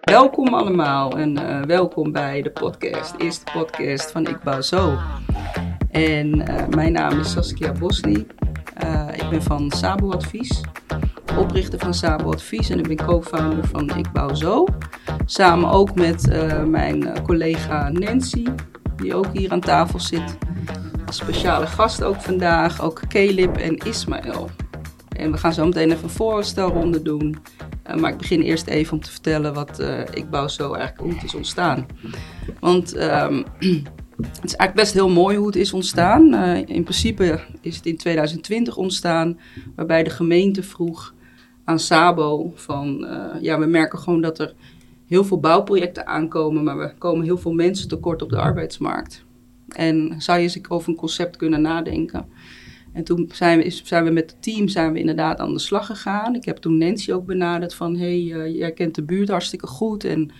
Welkom allemaal en uh, welkom bij de podcast, eerste podcast van Ik Bouw Zo. En uh, mijn naam is Saskia Bosli. Uh, ik ben van Sabo Advies, oprichter van Sabo Advies en ik ben co-founder van Ik Bouw Zo. Samen ook met mijn collega Nancy, die ook hier aan tafel zit. Als speciale gast ook vandaag, ook Caleb en Ismaël. En we gaan zo meteen even een voorstelronde doen. Uh, maar ik begin eerst even om te vertellen wat uh, Ik Bouw Zo eigenlijk hoe het is ontstaan. Want um, het is eigenlijk best heel mooi hoe het is ontstaan. Uh, in principe is het in 2020 ontstaan, waarbij de gemeente vroeg aan Sabo van... ja, we merken gewoon dat er heel veel bouwprojecten aankomen, maar we komen heel veel mensen tekort op de arbeidsmarkt. En zou je eens over een concept kunnen nadenken? En toen zijn we, zijn we met het team zijn we inderdaad aan de slag gegaan. Ik heb toen Nancy ook benaderd van... hey, uh, jij kent de buurt hartstikke goed... en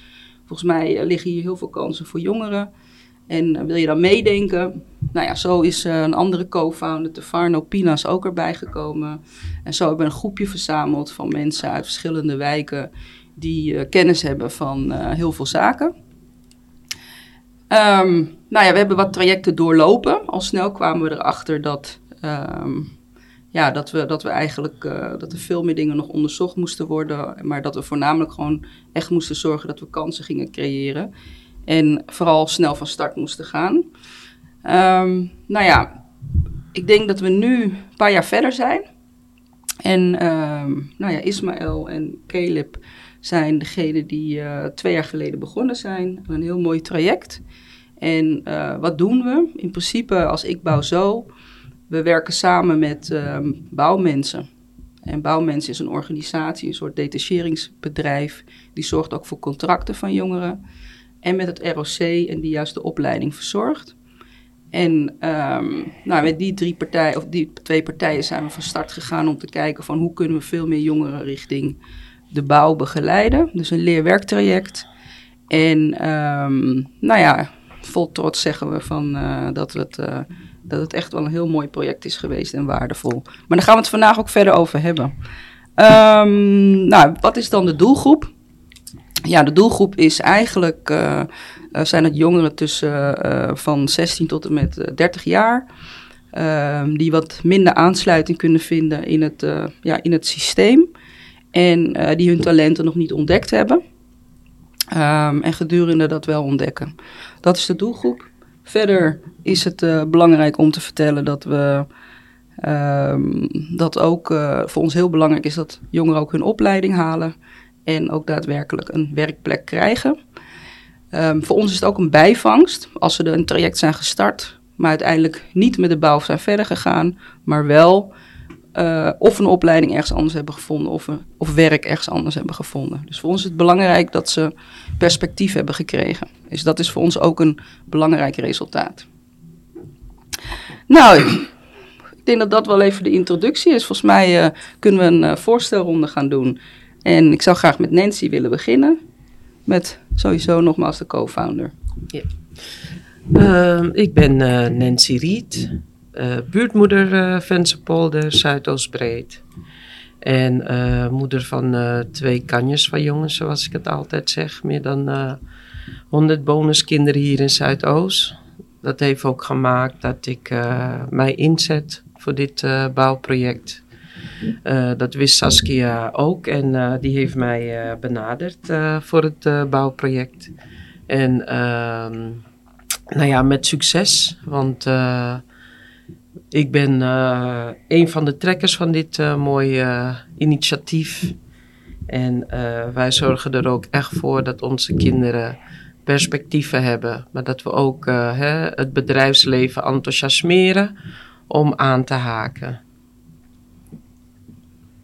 volgens mij uh, liggen hier heel veel kansen voor jongeren. En uh, wil je dan meedenken? Nou ja, zo is een andere co-founder, Tefarno Pinas, ook erbij gekomen. En zo hebben we een groepje verzameld van mensen uit verschillende wijken... die kennis hebben van heel veel zaken. Um, nou ja, we hebben wat trajecten doorlopen. Al snel kwamen we erachter dat Um, ja, dat we, dat we eigenlijk uh, dat er veel meer dingen nog onderzocht moesten worden. Maar dat we voornamelijk gewoon echt moesten zorgen dat we kansen gingen creëren. En vooral snel van start moesten gaan. Um, nou ja, ik denk dat we nu een paar jaar verder zijn. En um, nou ja, Ismaël en Caleb zijn degene die uh, twee jaar geleden begonnen zijn. Een heel mooi traject. En uh, wat doen we? In principe, als ik bouw zo, we werken samen met um, bouwmensen. En Bouwmensen is een organisatie, een soort detacheringsbedrijf. Die zorgt ook voor contracten van jongeren. En met het ROC en die juist de opleiding verzorgt. En um, nou, met die, drie partijen, of die twee partijen zijn we van start gegaan om te kijken van hoe kunnen we veel meer jongeren richting de bouw begeleiden. Dus een leerwerktraject. En um, nou ja, vol trots zeggen we van, uh, dat we het... Uh, dat het echt wel een heel mooi project is geweest en waardevol. Maar daar gaan we het vandaag ook verder over hebben. Um, nou, wat is dan de doelgroep? Ja, de doelgroep is eigenlijk, uh, zijn het jongeren tussen uh, van 16 tot en met 30 jaar. Uh, die wat minder aansluiting kunnen vinden in het, ja, in het systeem. En die hun talenten nog niet ontdekt hebben. Um, en gedurende dat wel ontdekken. Dat is de doelgroep. Verder is het uh, belangrijk om te vertellen dat we. Um, dat ook uh, voor ons heel belangrijk is dat jongeren ook hun opleiding halen. En ook daadwerkelijk een werkplek krijgen. Um, voor ons is het ook een bijvangst als ze een traject zijn gestart. Maar uiteindelijk niet met de bouw zijn verder gegaan. Maar wel uh, of een opleiding ergens anders hebben gevonden of, of werk ergens anders hebben gevonden. Dus voor ons is het belangrijk dat ze perspectief hebben gekregen. Dus dat is voor ons ook een belangrijk resultaat. Nou, ik denk dat dat wel even de introductie is. Volgens mij uh, kunnen we een uh, voorstelronde gaan doen. En ik zou graag met Nancy willen beginnen. Met sowieso nogmaals de co-founder. Uh, ik ben Nancy Riet. Uh, buurtmoeder uh, Vensenpolder, Zuidoostbreed. En uh, moeder van twee kanjes van jongens, zoals ik het altijd zeg. Meer dan 100 bonuskinderen hier in Zuidoost. Dat heeft ook gemaakt dat ik mij inzet voor dit bouwproject. dat wist Saskia ook en die heeft mij benaderd voor het bouwproject. En ehm, nou ja, met succes, want ik ben uh, een van de trekkers van dit uh, mooie uh, initiatief. En wij zorgen er ook echt voor dat onze kinderen perspectieven hebben. Maar dat we ook hè, het bedrijfsleven enthousiasmeren om aan te haken.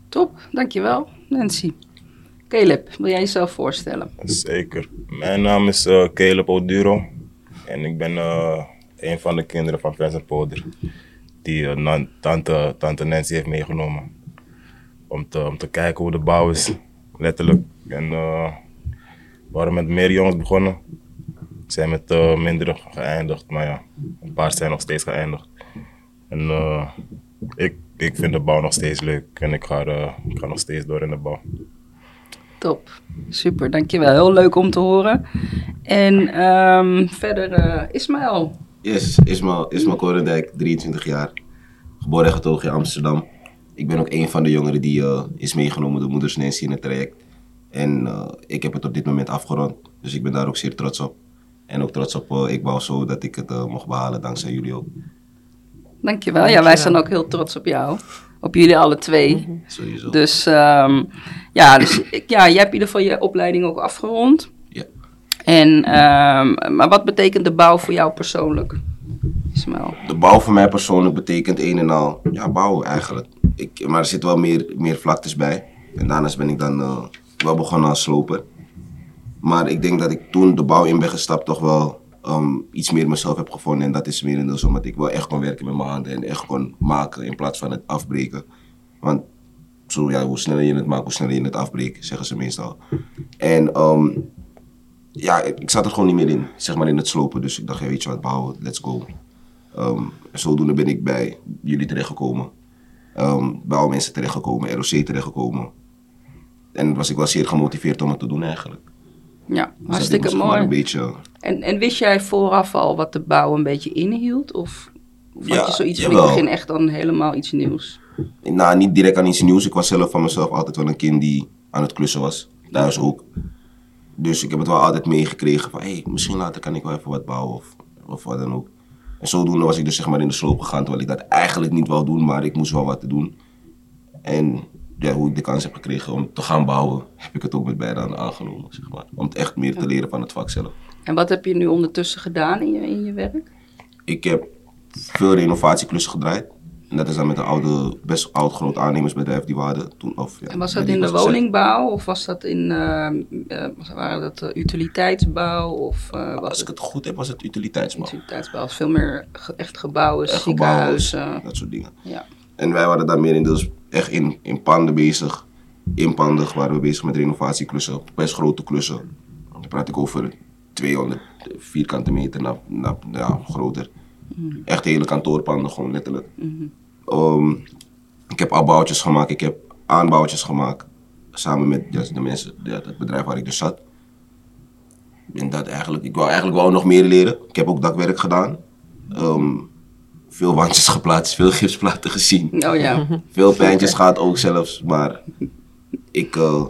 Top, dankjewel Nancy. Caleb, wil jij jezelf voorstellen? Zeker. Mijn naam is Caleb Oduro. En ik ben een van de kinderen van Vincent Poder die uh, tante, tante Nancy heeft meegenomen. Om te, om te kijken hoe de bouw is, letterlijk. En uh, we waren met meer jongens begonnen. Zijn met uh, mindere geëindigd, maar ja, een paar zijn nog steeds geëindigd. En ik, ik vind de bouw nog steeds leuk en ik ga, ik ga nog steeds door in de bouw. Top. Super, dankjewel. Heel leuk om te horen. En ehm, verder, eh Ismaël. Yes, Ismael, Ismael Korendijk, 23 jaar. Geboren en getogen in Amsterdam. Ik ben ook een van de jongeren die eh, is meegenomen door Moeders Nancy in het traject. En eh, ik heb het op dit moment afgerond. Dus ik ben daar ook zeer trots op. En ook trots op eh, Ik Bouw Zo dat ik het mocht behalen, dankzij jullie ook. Dankjewel. Ja, wij zijn ook heel trots op jou. Op jullie alle twee. Sowieso. Dus ehm, ja, dus, ik- ja, jij hebt in ieder geval je opleiding ook afgerond. En, ehm, maar wat betekent de bouw voor jou persoonlijk, Ismaël? De bouw voor mij persoonlijk betekent een en al, ja, bouwen eigenlijk. Ik, maar er zitten wel meer, meer vlaktes bij. En daarnaast ben ik dan eh, wel begonnen als sloper. Maar ik denk dat ik toen de bouw in ben gestapt toch wel ehm, iets meer mezelf heb gevonden. En dat is merendeels omdat ik wel echt kon werken met mijn handen en echt kon maken in plaats van het afbreken. Want zo, ja, hoe sneller je het maakt, hoe sneller je het afbreekt, zeggen ze meestal. En ehm, ja, ik, ik zat er gewoon niet meer in, zeg maar in het slopen. Dus ik dacht, ja, weet je wat, bouwen, let's go. Ehm, en zodoende ben ik bij jullie terechtgekomen. Ehm bij al mensen terechtgekomen, ROC terechtgekomen. En was ik wel zeer gemotiveerd om het te doen eigenlijk. Ja, Dus hartstikke Een mooi. beetje, En, en wist jij vooraf al wat de bouw een beetje inhield? Of, of Ja, had je zoiets van, ik jawel. begin echt dan helemaal iets nieuws? nou niet direct aan iets nieuws. Ik was zelf van mezelf altijd wel een kind die aan het klussen was. Thuis ook. Dus ik heb het wel altijd meegekregen van, hey, misschien later kan ik wel even wat bouwen of, of wat dan ook. En zodoende was ik dus zeg maar in de sloop gegaan, terwijl ik dat eigenlijk niet wou doen, maar ik moest wel wat te doen. En ja, hoe ik de kans heb gekregen om te gaan bouwen, heb ik het ook met beide handen aangenomen, zeg maar. Om het echt meer te leren van het vak zelf. En wat heb je nu ondertussen gedaan in je, in je werk? Ik heb veel renovatieklussen gedraaid. En dat is dan met een oude, best oud groot aannemersbedrijf die we hadden toen. Of, ja, En was dat in de woningbouw of was dat in, eh, eh, waren dat eh, utiliteitsbouw of eh, was Als ik het goed heb, was het utiliteitsbouw. utiliteitsbouw? Veel meer ge- echt gebouwen, Echt gebouwen, ziekenhuizen. dat soort dingen. Ja. En wij waren daar meer in, dus echt in, in panden bezig. In panden waren we bezig met renovatieklussen, best grote klussen. Dan praat ik over 200 vierkante meter naar, naar ja, groter. Echt hele kantoorpanden, gewoon letterlijk. Ehm, ik heb afbouwtjes gemaakt, ik heb aanbouwtjes gemaakt. Samen met ja, de mensen, ja, het bedrijf waar ik dus zat. En dat eigenlijk, ik wou eigenlijk wel nog meer leren. Ik heb ook dakwerk gedaan. Ehm, veel wandjes geplaatst, veel gipsplaten gezien. Oh ja, Veel pijntjes gehad ook zelfs, maar ik, eh,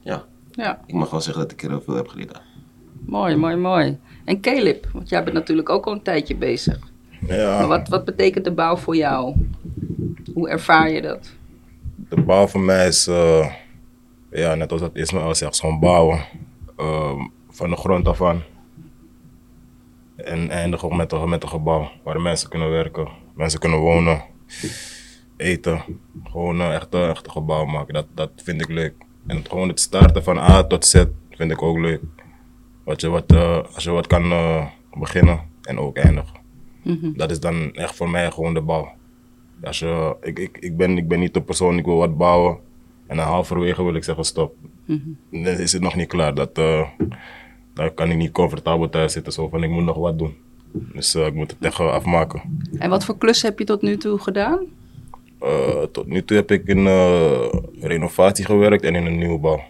ja, ja, ik mag wel zeggen dat ik er veel heb geleerd. mooi, mooi, mooi. En Caleb, want jij bent natuurlijk ook al een tijdje bezig. Maar Ja, wat, wat betekent de bouw voor jou? Hoe ervaar je dat? de bouw voor mij is, eh, ja, net als dat Ismaël zegt, gewoon bouwen. Ehm, van de grond af aan. En eindigen met een, met een gebouw waar mensen kunnen werken, mensen kunnen wonen, eten. Gewoon echt, een- echt een gebouw maken, dat, dat vind ik leuk. En het, gewoon het starten van A tot Z vind ik ook leuk. Wat je wat, eh, als je wat kan eh, beginnen en ook eindigen. Dat is dan echt voor mij gewoon de bouw. Als je, ik, ik, ik, ben, ik ben niet de persoon, ik wil wat bouwen. En dan halverwege wil ik zeggen stop. Dan is het nog niet klaar. Dat, eh, daar kan ik niet comfortabel thuis zitten. Zo van ik moet nog wat doen. Dus eh, ik moet het echt eh, afmaken. En wat voor klussen heb je tot nu toe gedaan? Tot nu toe heb ik in renovatie gewerkt en in een nieuwbouw.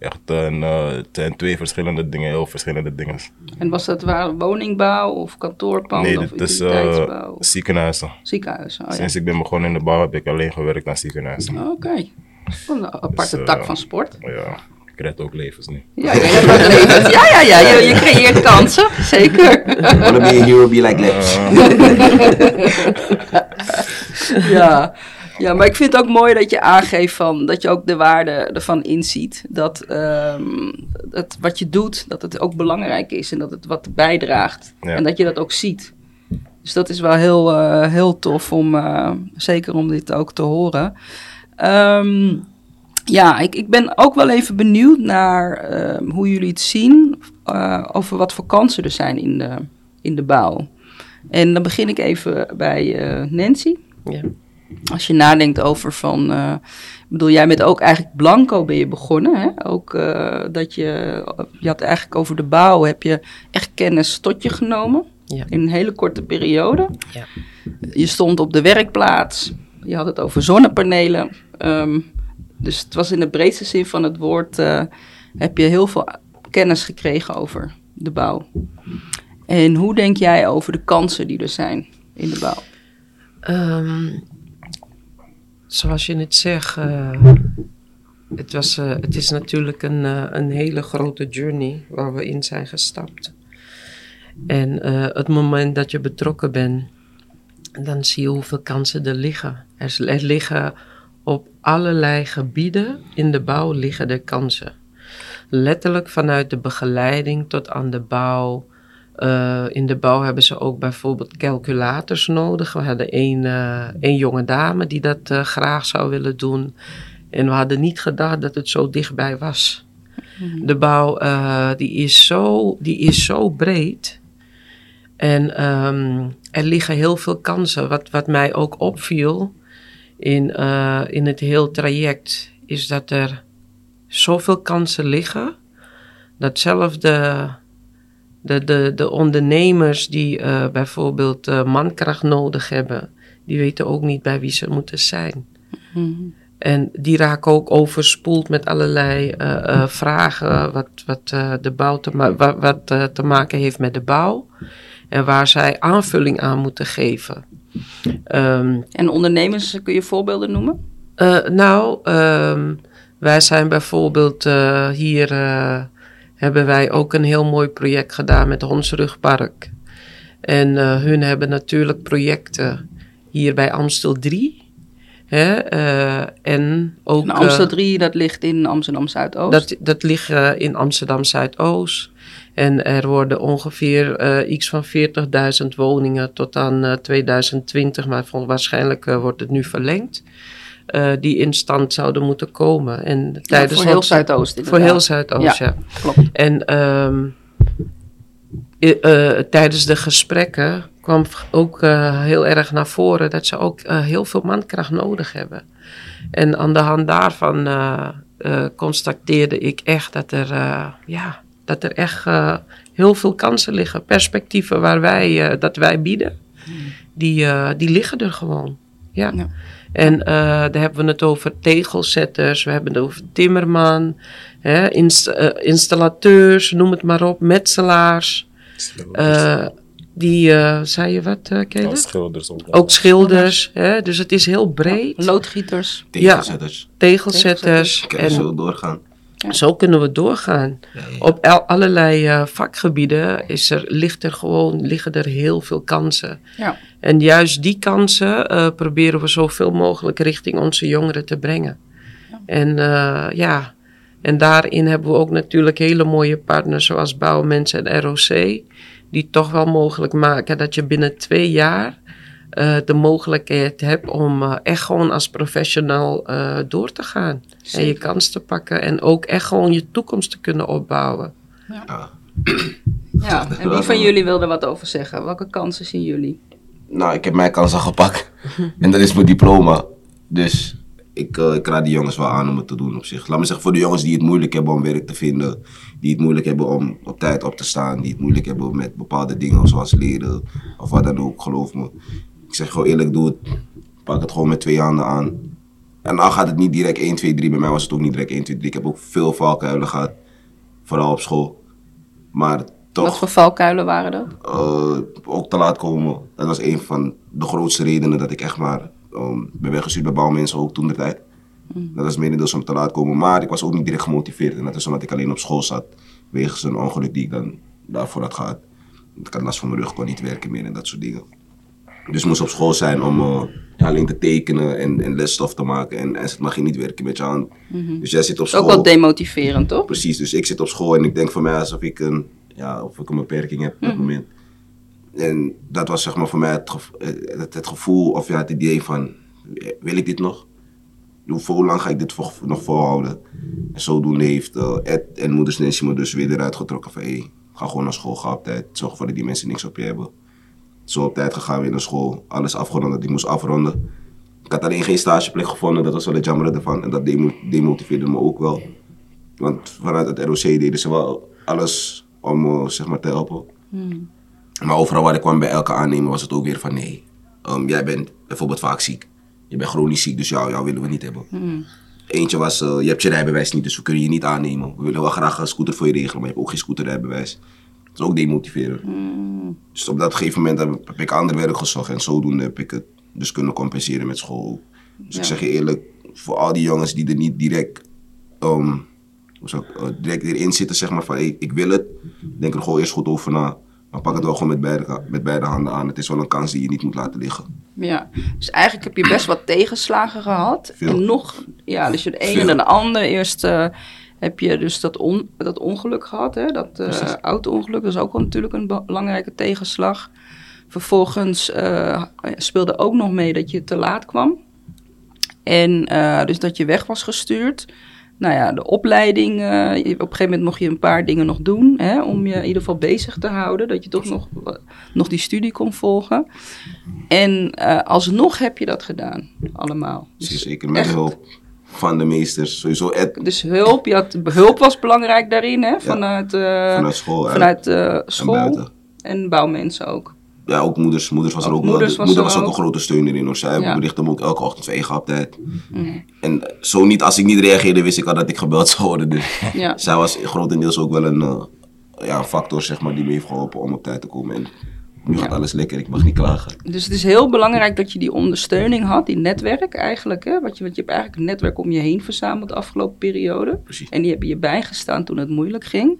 Echt een, eh, het zijn twee verschillende dingen, heel verschillende dingen. En was dat waar woningbouw of kantoorpanden nee, of dit is eh, utiliteitsbouw? ziekenhuizen. Ziekenhuizen, oh ja. Sinds ik ben begonnen in de bouw heb ik alleen gewerkt aan ziekenhuizen. Oké. Een aparte Dus, eh, tak van sport. Ja, ik red ook levens nu. Ja, ja, ja, dat levert. ja, ja, ja je, je creëert kansen, zeker. Wanna be a hero, be like Lex. ja. Ja, maar ik vind het ook mooi dat je aangeeft van, dat je ook de waarde ervan inziet. Dat ehm, het, wat je doet, dat het ook belangrijk is en dat het wat bijdraagt. Ja. En dat je dat ook ziet. Dus dat is wel heel, eh, heel tof om, eh, zeker om dit ook te horen. Ehm, ja, ik, ik ben ook wel even benieuwd naar ehm, hoe jullie het zien eh, over wat voor kansen er zijn in de, in de bouw. En dan begin ik even bij eh, Nancy. Ja. Als je nadenkt over van, eh, ik bedoel, jij bent ook eigenlijk blanco ben je begonnen, hè? Ook eh, dat je, je had eigenlijk over de bouw, heb je echt kennis tot je genomen Ja. in een hele korte periode. Ja. Je stond op de werkplaats, je had het over zonnepanelen. Ehm, dus het was in de breedste zin van het woord, eh, heb je heel veel kennis gekregen over de bouw. En hoe denk jij over de kansen die er zijn in de bouw? Ehm, zoals je het zegt, eh, het, was, eh, het is natuurlijk een, eh, een hele grote journey waar we in zijn gestapt. En het moment dat je betrokken bent, dan zie je hoeveel kansen er liggen. Er, er liggen op allerlei gebieden in de bouw liggen er kansen. Letterlijk vanuit de begeleiding tot aan de bouw. Eh, in de bouw hebben ze ook bijvoorbeeld calculators nodig. We hadden één, één jonge dame die dat eh, graag zou willen doen. En we hadden niet gedacht dat het zo dichtbij was. De bouw die is, zo, die is zo breed. En ehm, er liggen heel veel kansen. Wat, wat mij ook opviel in, in het heel traject, is dat er zoveel kansen liggen. Dat zelfs de, de, de, de ondernemers die eh, bijvoorbeeld eh, mankracht nodig hebben, die weten ook niet bij wie ze moeten zijn. En die raken ook overspoeld met allerlei eh, vragen wat, wat, de bouw te, ma- wat, wat te maken heeft met de bouw. En waar zij aanvulling aan moeten geven. Ehm, En ondernemers, kun je voorbeelden noemen? nou, ehm, wij zijn bijvoorbeeld hier, hebben wij ook een heel mooi project gedaan met Hondsrugpark. En eh, hun hebben natuurlijk projecten hier bij Amstel 3. Hè, eh, en ook, En Amstel eh, 3, dat ligt in Amsterdam Zuidoost. dat, dat ligt eh, in Amsterdam Zuidoost. En er worden ongeveer eh, iets van 40.000 woningen tot aan eh, 2020, maar waarschijnlijk eh, wordt het nu verlengd. Eh, die in stand zouden moeten komen. En Ja, tijdens voor heel Zuidoost Voor heel Zuidoost, ja. Klopt. En ehm, eh, tijdens de gesprekken kwam ook eh, heel erg naar voren dat ze ook heel veel mankracht nodig hebben. En aan de hand daarvan constateerde ik echt dat er, ja, dat er echt heel veel kansen liggen. Perspectieven waar wij, dat wij bieden, die, eh, die liggen er gewoon. Ja. Ja. En eh, daar hebben we het over tegelzetters, we hebben het over timmerman, hè, inst- eh, installateurs, noem het maar op, metselaars. eh, die, zei je wat, eh Caleb? schilders ook. Ook schilders, hè? dus het is heel breed. Loodgieters. Tegelzetters. Ik kan En zo doorgaan. Zo kunnen we doorgaan. Ja, ja. Op el- allerlei eh, vakgebieden is er, ligt er gewoon, liggen er heel veel kansen. Ja. En juist die kansen eh, proberen we zoveel mogelijk richting onze jongeren te brengen. En eh, ja, en daarin hebben we ook natuurlijk hele mooie partners zoals Bouwmensen en ROC. Die toch wel mogelijk maken dat je binnen twee jaar eh, de mogelijkheid hebt om eh, echt gewoon als professional eh, door te gaan. En je kans te pakken en ook echt gewoon je toekomst te kunnen opbouwen. Ja. Ja, en wie van jullie wil er wat over zeggen? Welke kansen zien jullie? Nou, ik heb mijn kans al gepakt. en dat is mijn diploma. Dus ik, ik raad die jongens wel aan om het te doen op zich. Laat me zeggen, voor de jongens die het moeilijk hebben om werk te vinden. Die het moeilijk hebben om op tijd op te staan. Die het moeilijk hebben met bepaalde dingen zoals leren. Of wat dan ook, geloof me. Ik zeg gewoon eerlijk, doe het. Pak het gewoon met twee handen aan. En dan gaat het niet direct 1, 2, 3. Bij mij was het ook niet direct 1, 2, 3. Ik heb ook veel valkuilen gehad. Vooral op school. Maar toch Wat voor valkuilen waren er? eh, ook te laat komen. Dat was een van de grootste redenen dat ik echt maar um, ben weggestuurd bij bouwmensen ook toen de tijd. Dat was merendeels om te laat komen, maar ik was ook niet direct gemotiveerd. En dat is omdat ik alleen op school zat, wegens een ongeluk die ik dan daarvoor had gehad. Ik had last van mijn rug, kon niet werken meer en dat soort dingen. Dus moest op school zijn om eh, ja, alleen te tekenen en, en lesstof te maken. En, en mag je niet werken met je hand. Dus jij zit op is ook school. wel demotiverend, toch? Precies, dus ik zit op school en ik denk voor mij alsof ik een, ja, of ik een beperking heb op dat moment. En dat was zeg maar voor mij het, het, het gevoel of ja, het idee van, wil ik dit nog? Hoe, voor hoe lang ga ik dit voor, nog volhouden? En zodoende heeft eh, Ed en moeders Nancy me dus weer eruit getrokken van, hey, ga gewoon naar school, ga op tijd. Zorg ervoor dat die mensen niks op je hebben. Zo op tijd gegaan weer naar school, alles afgerond dat ik moest afronden. Ik had alleen geen stageplek gevonden, dat was wel het jammer ervan. En dat demo- demotiveerde me ook wel. Want vanuit het ROC deden ze wel alles om me zeg maar, te helpen. Maar overal waar ik kwam bij elke aannemer was het ook weer van nee. ehm, jij bent bijvoorbeeld vaak ziek. Je bent chronisch ziek, dus jou, jou willen we niet hebben. Eentje was, eh, je hebt je rijbewijs niet, dus we kunnen je niet aannemen. We willen wel graag een scooter voor je regelen, maar je hebt ook geen scooterrijbewijs. Dat is ook demotiverend. Dus op dat gegeven moment heb, heb ik ander werk gezocht en zodoende heb ik het dus kunnen compenseren met school. Dus ik zeg je eerlijk, voor al die jongens die er niet direct, zou ik, eh, direct erin zitten, zeg maar van hey, ik wil het, denk er gewoon eerst goed over na. Maar pak het wel gewoon met beide, met beide handen aan. Het is wel een kans die je niet moet laten liggen. Ja, dus eigenlijk heb je best wat tegenslagen gehad. Veel. En nog, ja, dus je de een Veel. en de ander. Eerst eh, heb je dus dat, on, dat ongeluk gehad, hè? dat Precies. auto-ongeluk. Dat is ook wel natuurlijk een be- belangrijke tegenslag. Vervolgens eh, speelde ook nog mee dat je te laat kwam. En eh, dus dat je weg was gestuurd. Nou ja, de opleiding, op een gegeven moment mocht je een paar dingen nog doen, hè, om je in ieder geval bezig te houden, dat je toch nog, nog die studie kon volgen. En alsnog heb je dat gedaan, allemaal. Dus zeker met hulp van de meesters. Sowieso Ed dus hulp, je had, hulp was belangrijk daarin, hè, vanuit, eh, vanuit school. vanuit eh, en school buiten. en bouwmensen ook. Ja, ook moeders. Moeders was er Ook ook, wel. moeders was moeder er was ook ook. een grote steun erin. Hoor. Zij Ja. berichtte me ook elke ochtend van, op tijd. En zo niet, als ik niet reageerde, wist ik al dat ik gebeld zou worden. Dus Ja. zij was grotendeels ook wel een, eh, ja, factor, zeg maar, die me heeft geholpen om op tijd te komen. En gaat Ja. alles lekker, ik mag niet klagen. Dus het is heel belangrijk dat je die ondersteuning had, die netwerk eigenlijk. Hè? Want, je, want je hebt eigenlijk een netwerk om je heen verzameld de afgelopen periode. Precies. En die hebben je bijgestaan toen het moeilijk ging.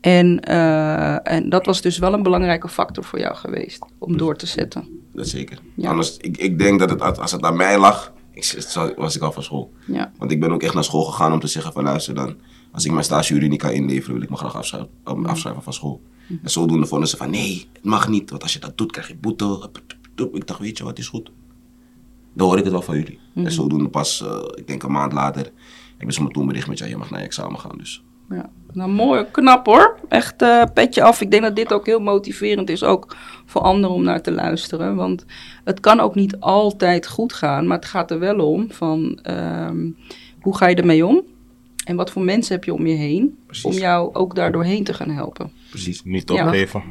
En, eh, en dat was dus wel een belangrijke factor voor jou geweest om door te zetten. Dat zeker. Ja. Anders, ik, ik denk dat het, als het aan mij lag, ik, was ik al van school. Ja, Want ik ben ook echt naar school gegaan om te zeggen van luister dan, als ik mijn stageuren niet kan inleveren, wil ik me graag afschrijven, afschrijven van school. En zodoende vonden ze van nee, het mag niet, want als je dat doet krijg je boete. Ik dacht, weet je wat is goed? Dan hoor ik het wel van jullie. En zodoende pas, eh, ik denk een maand later, hebben ze me toen bericht met ja, je mag naar je examen gaan. Dus ja. Nou, mooi, knap hoor. Echt eh, petje af. Ik denk dat dit ook heel motiverend is, ook voor anderen om naar te luisteren. Want het kan ook niet altijd goed gaan, maar het gaat er wel om van ehm, hoe ga je ermee om? En wat voor mensen heb je om je heen Precies. om jou ook daar doorheen te gaan helpen? Precies. Niet Ja. opgeven.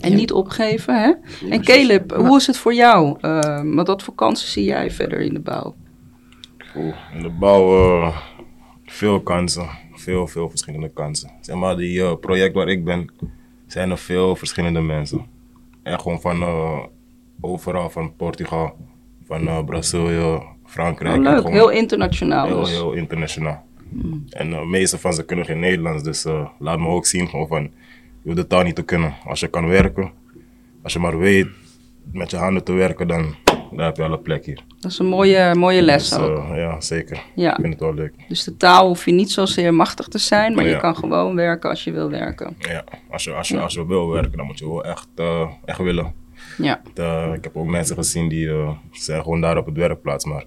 En niet opgeven, hè? en precies. Caleb, hoe is het voor jou? Ehm, want wat voor kansen zie jij verder in de bouw? Oeh, in de bouw eh, veel kansen. Veel, veel verschillende kansen. Zeg maar, die eh, project waar ik ben, zijn er veel verschillende mensen. En gewoon van eh, overal, van Portugal, van eh, Brazilië, Frankrijk. Oh, leuk, heel internationaal heel, dus. heel internationaal. En de meeste van ze kunnen geen Nederlands, dus laat me ook zien gewoon van, je hoeft de taal niet te kunnen. Als je kan werken, als je maar weet met je handen te werken, dan, dan heb je al een plek hier. Dat is een mooie, mooie les Dus, ook. eh, ja, zeker. Ja. Ik vind het wel leuk. Dus de taal hoef je niet zozeer machtig te zijn, maar je kan gewoon werken als je wil werken. Ja, als je, als je, als je wil werken, dan moet je wel echt, eh, echt willen. Ja, Eh, ik heb ook mensen gezien die zijn gewoon daar op het werkplaats, maar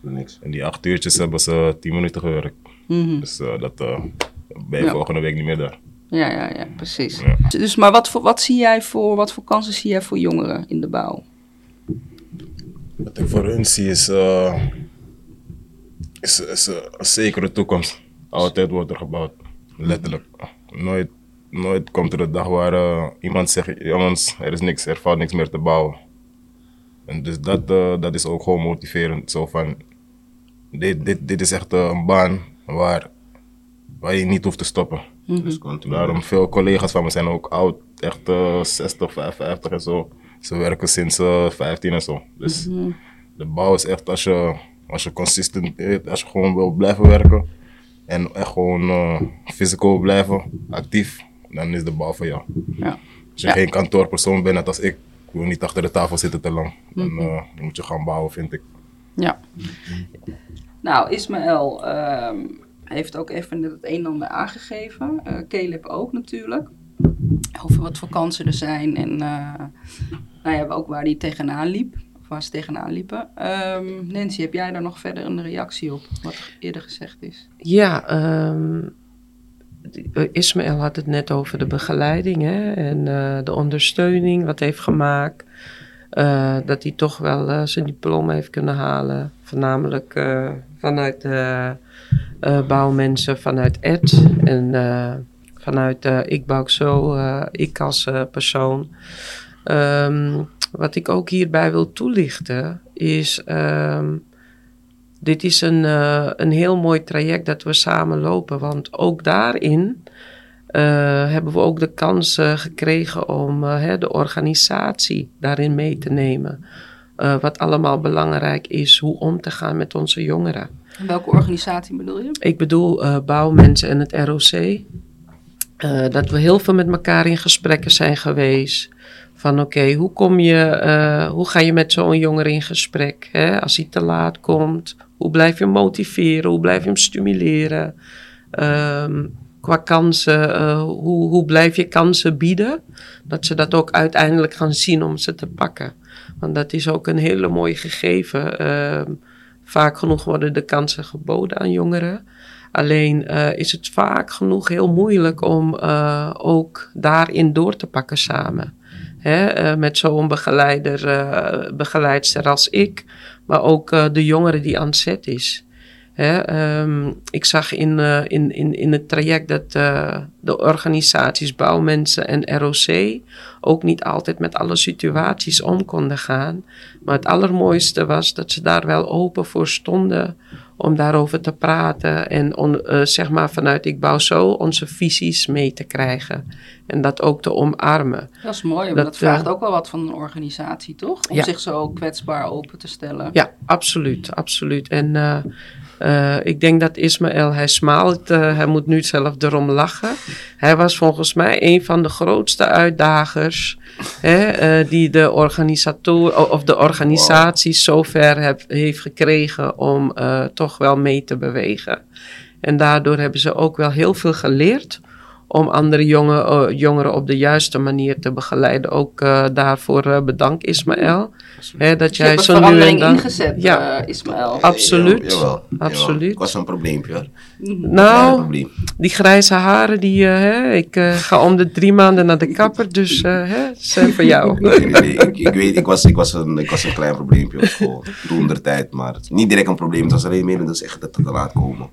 Niks. in die acht uurtjes hebben ze tien minuten gewerkt. Mhm. Dus eh, dat eh, ben je Ja. volgende week niet meer daar. Ja, ja, ja precies. Ja. Dus, maar wat, voor, wat zie jij voor, wat voor kansen zie jij voor jongeren in de bouw? Wat ik voor hun zie is, eh, is, is een zekere toekomst. Altijd wordt er gebouwd, letterlijk. Nooit, nooit komt er een dag waar eh, iemand zegt, jongens, er is niks, er valt niks meer te bouwen. En dus dat, eh, dat is ook gewoon motiverend. Zo van, dit, dit, dit is echt een baan waar, waar je niet hoeft te stoppen. Dus continu. Daarom veel collega's van me zijn ook oud, echt eh 60, 55 en zo. Ze werken sinds eh 15 en zo. Dus de bouw is echt als je, als je consistent, bent, als je gewoon wil blijven werken en echt gewoon eh physical wil blijven, actief, dan is de bouw voor jou. Ja. Als je Ja. geen kantoorpersoon bent, net als ik, wil niet achter de tafel zitten te lang. Dan eh, moet je gaan bouwen, vind ik. Ja. Nou, Ismaël heeft ook even het een en ander aangegeven. Eh Caleb ook natuurlijk. Over wat voor kansen er zijn en eh, nou ja, ook waar hij tegenaan liep. Of waar ze tegenaan liepen. Ehm, Nancy, heb jij daar nog verder een reactie op? Wat eerder gezegd is. Ja, eh, Ismaël had het net over de begeleiding hè, en de ondersteuning wat heeft gemaakt. Dat hij toch wel zijn diploma heeft kunnen halen. Voornamelijk vanuit de bouwmensen, vanuit Ed en eh, vanuit eh, Ik Bouw Zo, eh, ik als eh, persoon. Ehm, wat ik ook hierbij wil toelichten is... ehm, dit is een, eh, een heel mooi traject dat we samen lopen. Want ook daarin eh, hebben we ook de kans eh, gekregen om eh, hè, de organisatie daarin mee te nemen. Eh, wat allemaal belangrijk is, hoe om te gaan met onze jongeren. Welke organisatie bedoel je? Ik bedoel eh, bouwmensen en het ROC. Eh, dat we heel veel met elkaar in gesprekken zijn geweest. Van oké, hoe kom je, eh, hoe ga je met zo'n jongere in gesprek? Hè? Als hij te laat komt, hoe blijf je hem motiveren? Hoe blijf je hem stimuleren? Ehm, qua kansen, hoe, hoe blijf je kansen bieden? Dat ze dat ook uiteindelijk gaan zien om ze te pakken. Want dat is ook een hele mooie gegeven. Ehm, vaak genoeg worden de kansen geboden aan jongeren. Alleen eh, is het vaak genoeg heel moeilijk om eh, ook daarin door te pakken samen. Hè, eh, met zo'n begeleider, begeleidster als ik, maar ook de jongere die aan zet is. Hè, ehm, ik zag in, eh, in, in, in het traject dat eh, de organisaties Bouwmensen en ROC ook niet altijd met alle situaties om konden gaan. Maar het allermooiste was dat ze daar wel open voor stonden om daarover te praten en on- eh, zeg maar vanuit Ik Bouw Zo onze visies mee te krijgen. En dat ook te omarmen. Dat is mooi, maar Dat, dat, vraagt ook wel wat van een organisatie, toch? Om Ja. zich zo kwetsbaar open te stellen. Ja, absoluut, absoluut. En eh, ik denk dat Ismaël, hij smaalt, eh, hij moet nu zelf erom lachen. Hij was volgens mij een van de grootste uitdagers hè, eh, die de organisator of de organisatie zover heb, heeft gekregen om toch wel mee te bewegen. En daardoor hebben ze ook wel heel veel geleerd om andere jonge, eh, jongeren op de juiste manier te begeleiden. Ook eh, daarvoor eh, bedankt Ismaël. Hè, dat jij zo nu en dan... ingezet, Ja, eh, Ismaël. Absoluut, Ja, jawel, jawel. absoluut. Ik was een probleempje hoor. Klein nou, probleem. die grijze haren, die, eh, hè, ik ga om de drie maanden naar de kapper, dus eh, hè, zijn voor jou. Nee, nee, nee. Ik, ik weet, ik was, ik, was een, ik was een klein probleempje op school. Toen der tijd, maar niet direct een probleem. Het was alleen meer dat ze echt te laat komen.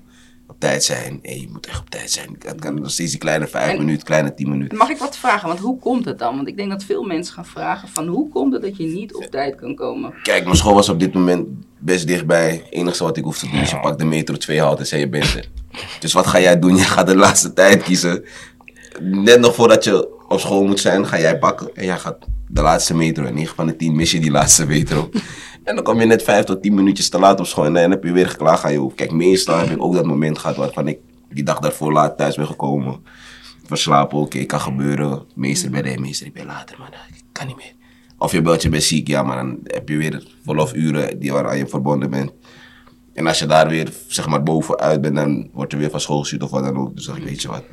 Tijd zijn. Hey, je moet echt op tijd zijn. Het kan nog steeds die kleine vijf En- minuten, kleine tien minuten. Mag ik wat vragen? Want hoe komt het dan? Want ik denk dat veel mensen gaan vragen van hoe komt het dat je niet op tijd kan komen? Kijk, mijn school was op dit moment best dichtbij. Het enige wat ik hoef te doen is je pakt de metro 2 haalt en zei je bent er. Dus wat ga jij doen? Je gaat de laatste tijd kiezen. Net nog voordat je op school moet zijn, ga jij pakken. En jij gaat de laatste metro. En 9 van de 10 mis je die laatste metro. En dan kom je net 5 tot 10 minuutjes te laat op school. En dan heb je weer geklaagd aan je hoofd. Kijk, meestal heb ik ook dat moment gehad waarvan ik die dag daarvoor laat thuis ben gekomen. Verslapen, oké, kan gebeuren. Meester bij de meester, ik ben later, maar ik kan niet meer. Of je belt, je bent ziek, ja, maar dan heb je weer verlof uren die waaraan je verbonden bent. En als je daar weer, zeg maar, bovenuit bent, dan word je weer van school gestuurd of wat dan ook. Dus dan weet je wat.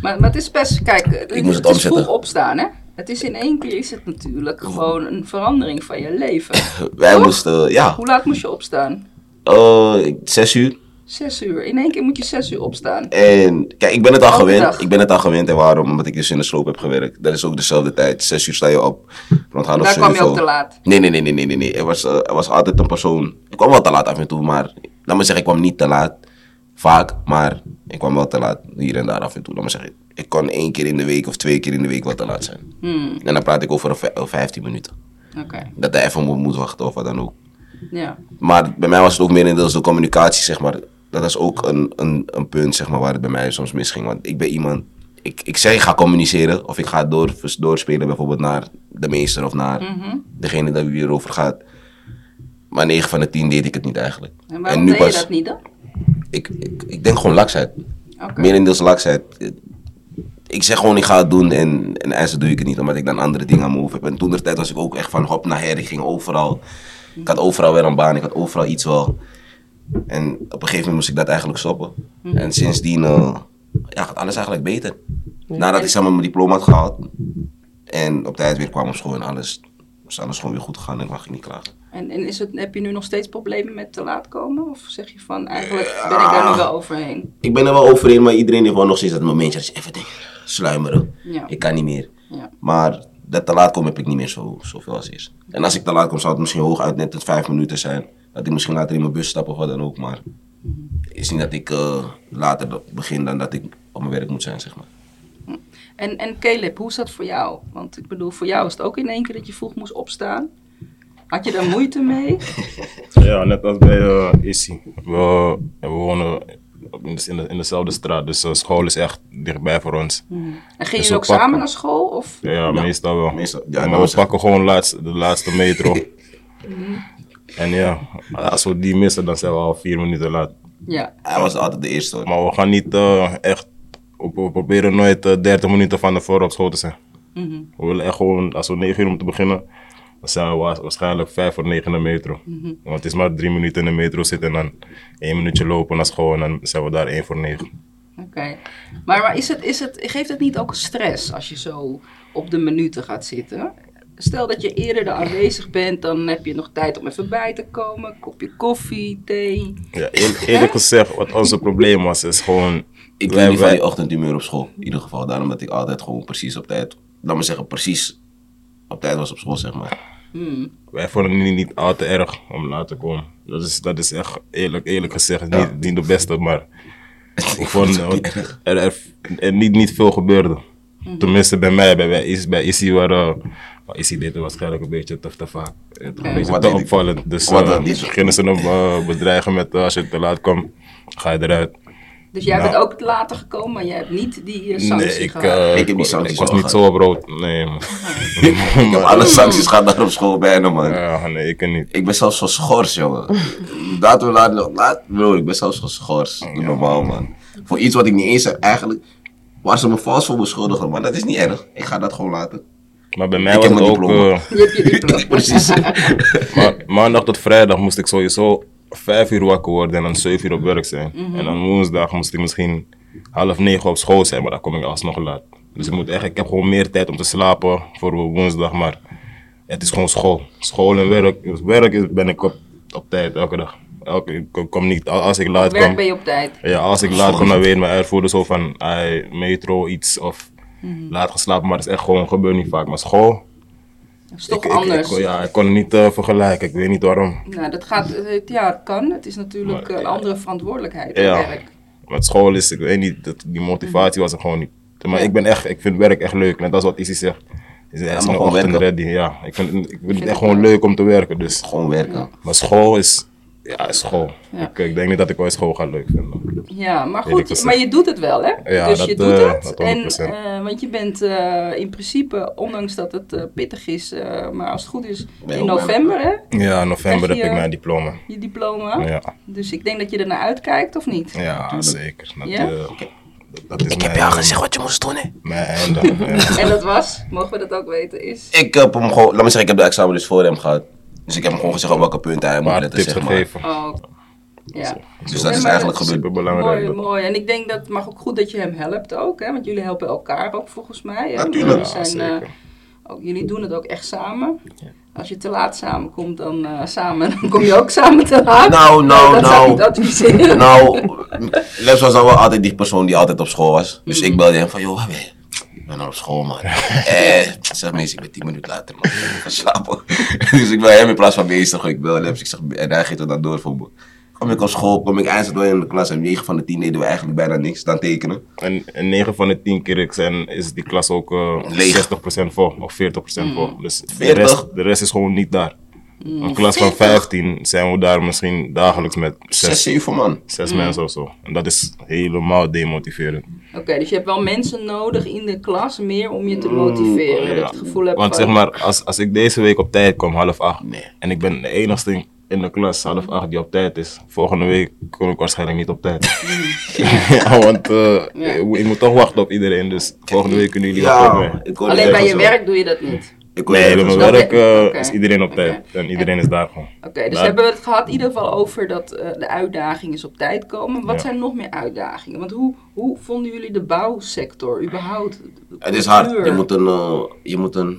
Maar, maar het is best, kijk, het, moest het is omzetten. vroeg opstaan hè? Het is in één keer is het natuurlijk gewoon een verandering van je leven. Wij Toch? moesten, ja, Hoe laat moest je opstaan? eh, zes uur. Zes uur. In één keer moet je zes uur opstaan. En kijk, ik ben het al Elke gewend. dag. Ik ben het al gewend. En waarom? Omdat ik dus in de sloop heb gewerkt. Dat is ook dezelfde tijd. Zes uur sta je op. Rond half Daar kwam je zeven. ook te laat. Nee, nee, nee, nee, nee, nee. nee. Er, was, eh, er was altijd een persoon. Ik kwam wel te laat af en toe, maar laat me zeggen, ik kwam niet te laat. Vaak, maar ik kwam wel te laat hier en daar af en toe. Laat me zeggen, ik kon één keer in de week of twee keer in de week wel te laat zijn. Hmm, En dan praat ik over een vij- een 15 minuten. Dat hij even moet, wachten of wat dan ook. ja. Maar bij mij was het ook meer in de communicatie, zeg maar. Dat was ook een, een, een punt, zeg maar, waar het bij mij soms misging. Want ik ben iemand, ik, ik zeg ik ga communiceren of ik ga door, doorspelen bijvoorbeeld naar de meester of naar Mhm. degene dat wie erover gaat. Maar 9 van de 10 deed ik het niet eigenlijk. En waarom deed je dat niet dan? Ik, ik, ik denk gewoon laksheid. Oké. Merendeels laksheid. Ik zeg gewoon, ik ga het doen en, en eindelijk doe ik het niet, omdat ik dan andere dingen aan mijn hoofd heb. En toen de tijd was ik ook echt van hop naar her. Ik ging overal. Ik had overal weer een baan, ik had overal iets wel. En op een gegeven moment moest ik dat eigenlijk stoppen. En sindsdien eh, ja, gaat alles eigenlijk beter. Nadat ik maar, mijn diploma had gehaald en op tijd weer kwam op school en alles, is alles gewoon weer goed gegaan en mag ik niet klagen. En, en is het, heb je nu nog steeds problemen met te laat komen? Of zeg je van, eigenlijk ben ik daar nu wel overheen? Ik ben er wel overheen, maar iedereen heeft wel nog steeds dat momentje dat je even denkt, sluimeren. Ja. Ik kan niet meer. Ja. Maar dat te laat komen heb ik niet meer zo, zoveel als eerst. En als ik te laat kom, zou het misschien hooguit net het vijf minuten zijn. Dat ik misschien later in mijn bus stap of wat dan ook. Maar het is niet dat ik eh, later begin dan dat ik op mijn werk moet zijn, zeg maar. En, en Caleb, hoe is dat voor jou? Want ik bedoel, voor jou is het ook in één keer dat je vroeg moest opstaan. Had je daar moeite mee? Ja, net als bij eh Issy. We, we wonen in, de, in, de- dezelfde straat, dus de school is echt dichtbij voor ons. En gingen Dus jullie we ook samen naar school? Of? Ja, meestal wel. meestal. Ja, maar nou we pakken gewoon laatst, de laatste metro. en ja, als we die missen, dan zijn we al vier minuten laat. Ja. Hij was altijd de eerste hoor. Maar we gaan niet eh, echt, we proberen nooit eh, 30 minuten van tevoren op school te zijn. Mhm. We willen echt gewoon, als we 9 uur moeten beginnen, dan zijn we wa- waarschijnlijk 5 voor 9 in de metro. Mhm. Want het is maar drie minuten in de metro zitten en dan één minuutje lopen naar school en dan zijn we daar 1 voor 9. Oké. Maar, maar is het, is het, geeft het niet ook stress als je zo op de minuten gaat zitten? Stel dat je eerder er aanwezig bent, dan heb je nog tijd om even bij te komen. Kopje koffie, thee. Ja, eer- eerlijk gezegd, wat onze probleem was, is gewoon... Ik niet van wij- die ochtendhumeur op school. In ieder geval. Daarom dat ik altijd gewoon precies op tijd. Laat maar zeggen, precies op tijd was op school, zeg maar. Hmm. Wij vonden het niet, niet al te erg om laat te komen. Dat is, dat is echt eerlijk, eerlijk gezegd niet, niet de beste, maar ik vond er, er, er niet, niet veel gebeurde. Mhm. Tenminste bij mij, bij, bij, Is- bij Issy waren... Maar Issy deed het waarschijnlijk een beetje te, te vaak. Het Een beetje Wat te opvallend. Dus eh, beginnen ze hem eh, bedreigen met eh, als je te laat komt, ga je eruit. Dus jij Nou. bent ook later gekomen, maar jij hebt niet die eh, sanctie Nee, ik, gehad. eh, Ik heb die sancties ik was niet zo op rood. Nee, man. Ik heb alle sancties gehad daar op school bijna, man. Ja, nee, ik niet. Ik ben zelfs geschorst, jongen. Laten we laten. Laat, bro, ik ben zelfs geschorst. Doe normaal, man. Voor iets wat ik niet eens heb, eigenlijk. Waar ze me vals voor beschuldigen, maar dat is niet erg. Ik ga dat gewoon laten. Maar bij mij Ik was heb het ook... diploma. Je hebt je diploma. Precies. Ma maandag tot vrijdag moest ik sowieso vijf uur wakker worden en dan zeven uur op werk zijn. En dan woensdag moest ik misschien half negen op school zijn, maar dan kom ik alsnog laat. Dus ik, moet echt, ik heb gewoon meer tijd om te slapen voor woensdag, maar het is gewoon school. School en werk. Dus werk ben ik op, op tijd elke dag. Elke, ik kom- niet, als ik laat Werk kom, ben je op tijd. ja, als ik laat kom, dan weet mijn uitvoerder zo van metro iets of laat geslapen, maar dat is echt gewoon gebeurt niet vaak. Maar school, Dat is toch ik, anders. ik, ja, ik kon het niet eh, vergelijken, ik weet niet waarom. Nou, dat gaat, eh, ja, het kan. Het is natuurlijk Maar, een ja. andere verantwoordelijkheid. Ja. Ja. Werk. Met school is, ik weet niet, dat, die motivatie was er gewoon niet. Maar ik ben echt, ik vind werk echt leuk. Net als wat Issy zegt. Is is een gewoon werken. ready. Ja, ik vind, ik vind het het echt gewoon leuk om te werken. Dus. Gewoon werken. Maar school is, ja, is school. Ja. Ik, ik denk niet dat ik ooit school ga leuk vinden. Ja, maar goed, maar je doet het wel, hè? Ja, dus dat, je doet eh, het. dat en, 100%. eh, want je bent eh, in principe, ondanks dat het pittig is, eh, maar als het goed is, in november, hè? Ja, in november heb je- ik mijn diploma. Je diploma. Ja, Dus ik denk dat je ernaar uitkijkt, of niet? ja zeker. Dat, Ja? dat is Ik heb jou gezegd wat je moest doen, hè? mijn einde. Ja. En dat was, mogen we dat ook weten, is... Ik heb hem gewoon, laat me zeggen, ik heb de examen dus voor hem gehad. Dus ik heb hem gewoon gezegd op welke punten hij moet letten, tips zeg maar. gegeven. Oh, ja. Dus dat is eigenlijk dat- gebeurd. Super belangrijk. Mooi, mooi. En ik denk dat het mag ook goed dat je hem helpt ook, hè? Want jullie helpen elkaar ook volgens mij. Hè? Natuurlijk. Jullie, Ja, zijn, zeker. eh, ook, jullie doen het ook echt samen. Als je te laat samenkomt, dan eh, samen, dan kom je ook samen te laat. Nou, nou, dat zou ik nou. niet adviseren. Nou, Les was wel altijd die persoon die altijd op school was. Dus ik belde hem van, joh, waar ben je? Ik ben op school, man. eh, zeg mensen, ik ben tien minuten later, man. Ik ga slapen. dus ik bel hem in plaats van bezig. Ik bel hem, ik zeg, en hij geeft het dan door voor me. Kom ik op school, kom ik eindelijk wel in de klas. En 9 van de 10 deden we eigenlijk bijna niks dan tekenen. En, en 9 van de 10 keer zijn, is die klas ook eh Leeg. 60% vol of 40% vol. Dus de 40? rest, de rest is gewoon niet daar. Een klas van 15 zijn we daar misschien dagelijks met 6, 6, 7 man. mensen of zo. En dat is helemaal demotiverend. Oké, dus je hebt wel mensen nodig in de klas meer om je te motiveren. Dat je het gevoel hebt Want van- zeg maar, als, als ik deze week op tijd kom, half acht, Nee. en ik ben de enigste in de klas, half acht, die op tijd is, volgende week kom ik waarschijnlijk niet op tijd. ja, want Ja. ik, moet toch wachten op iedereen, dus volgende week kunnen jullie wachten op mij. hoorde Alleen bij je werk doe je dat niet. Ik Nee, bij mijn werk eh, is iedereen op tijd. En iedereen is daar gewoon. Oké, dus hebben we het gehad in ieder geval over dat eh, de uitdaging is op tijd komen. Wat Ja. zijn nog meer uitdagingen? Want hoe, hoe vonden jullie de bouwsector überhaupt? Het is hard. Je moet een, eh, je moet een,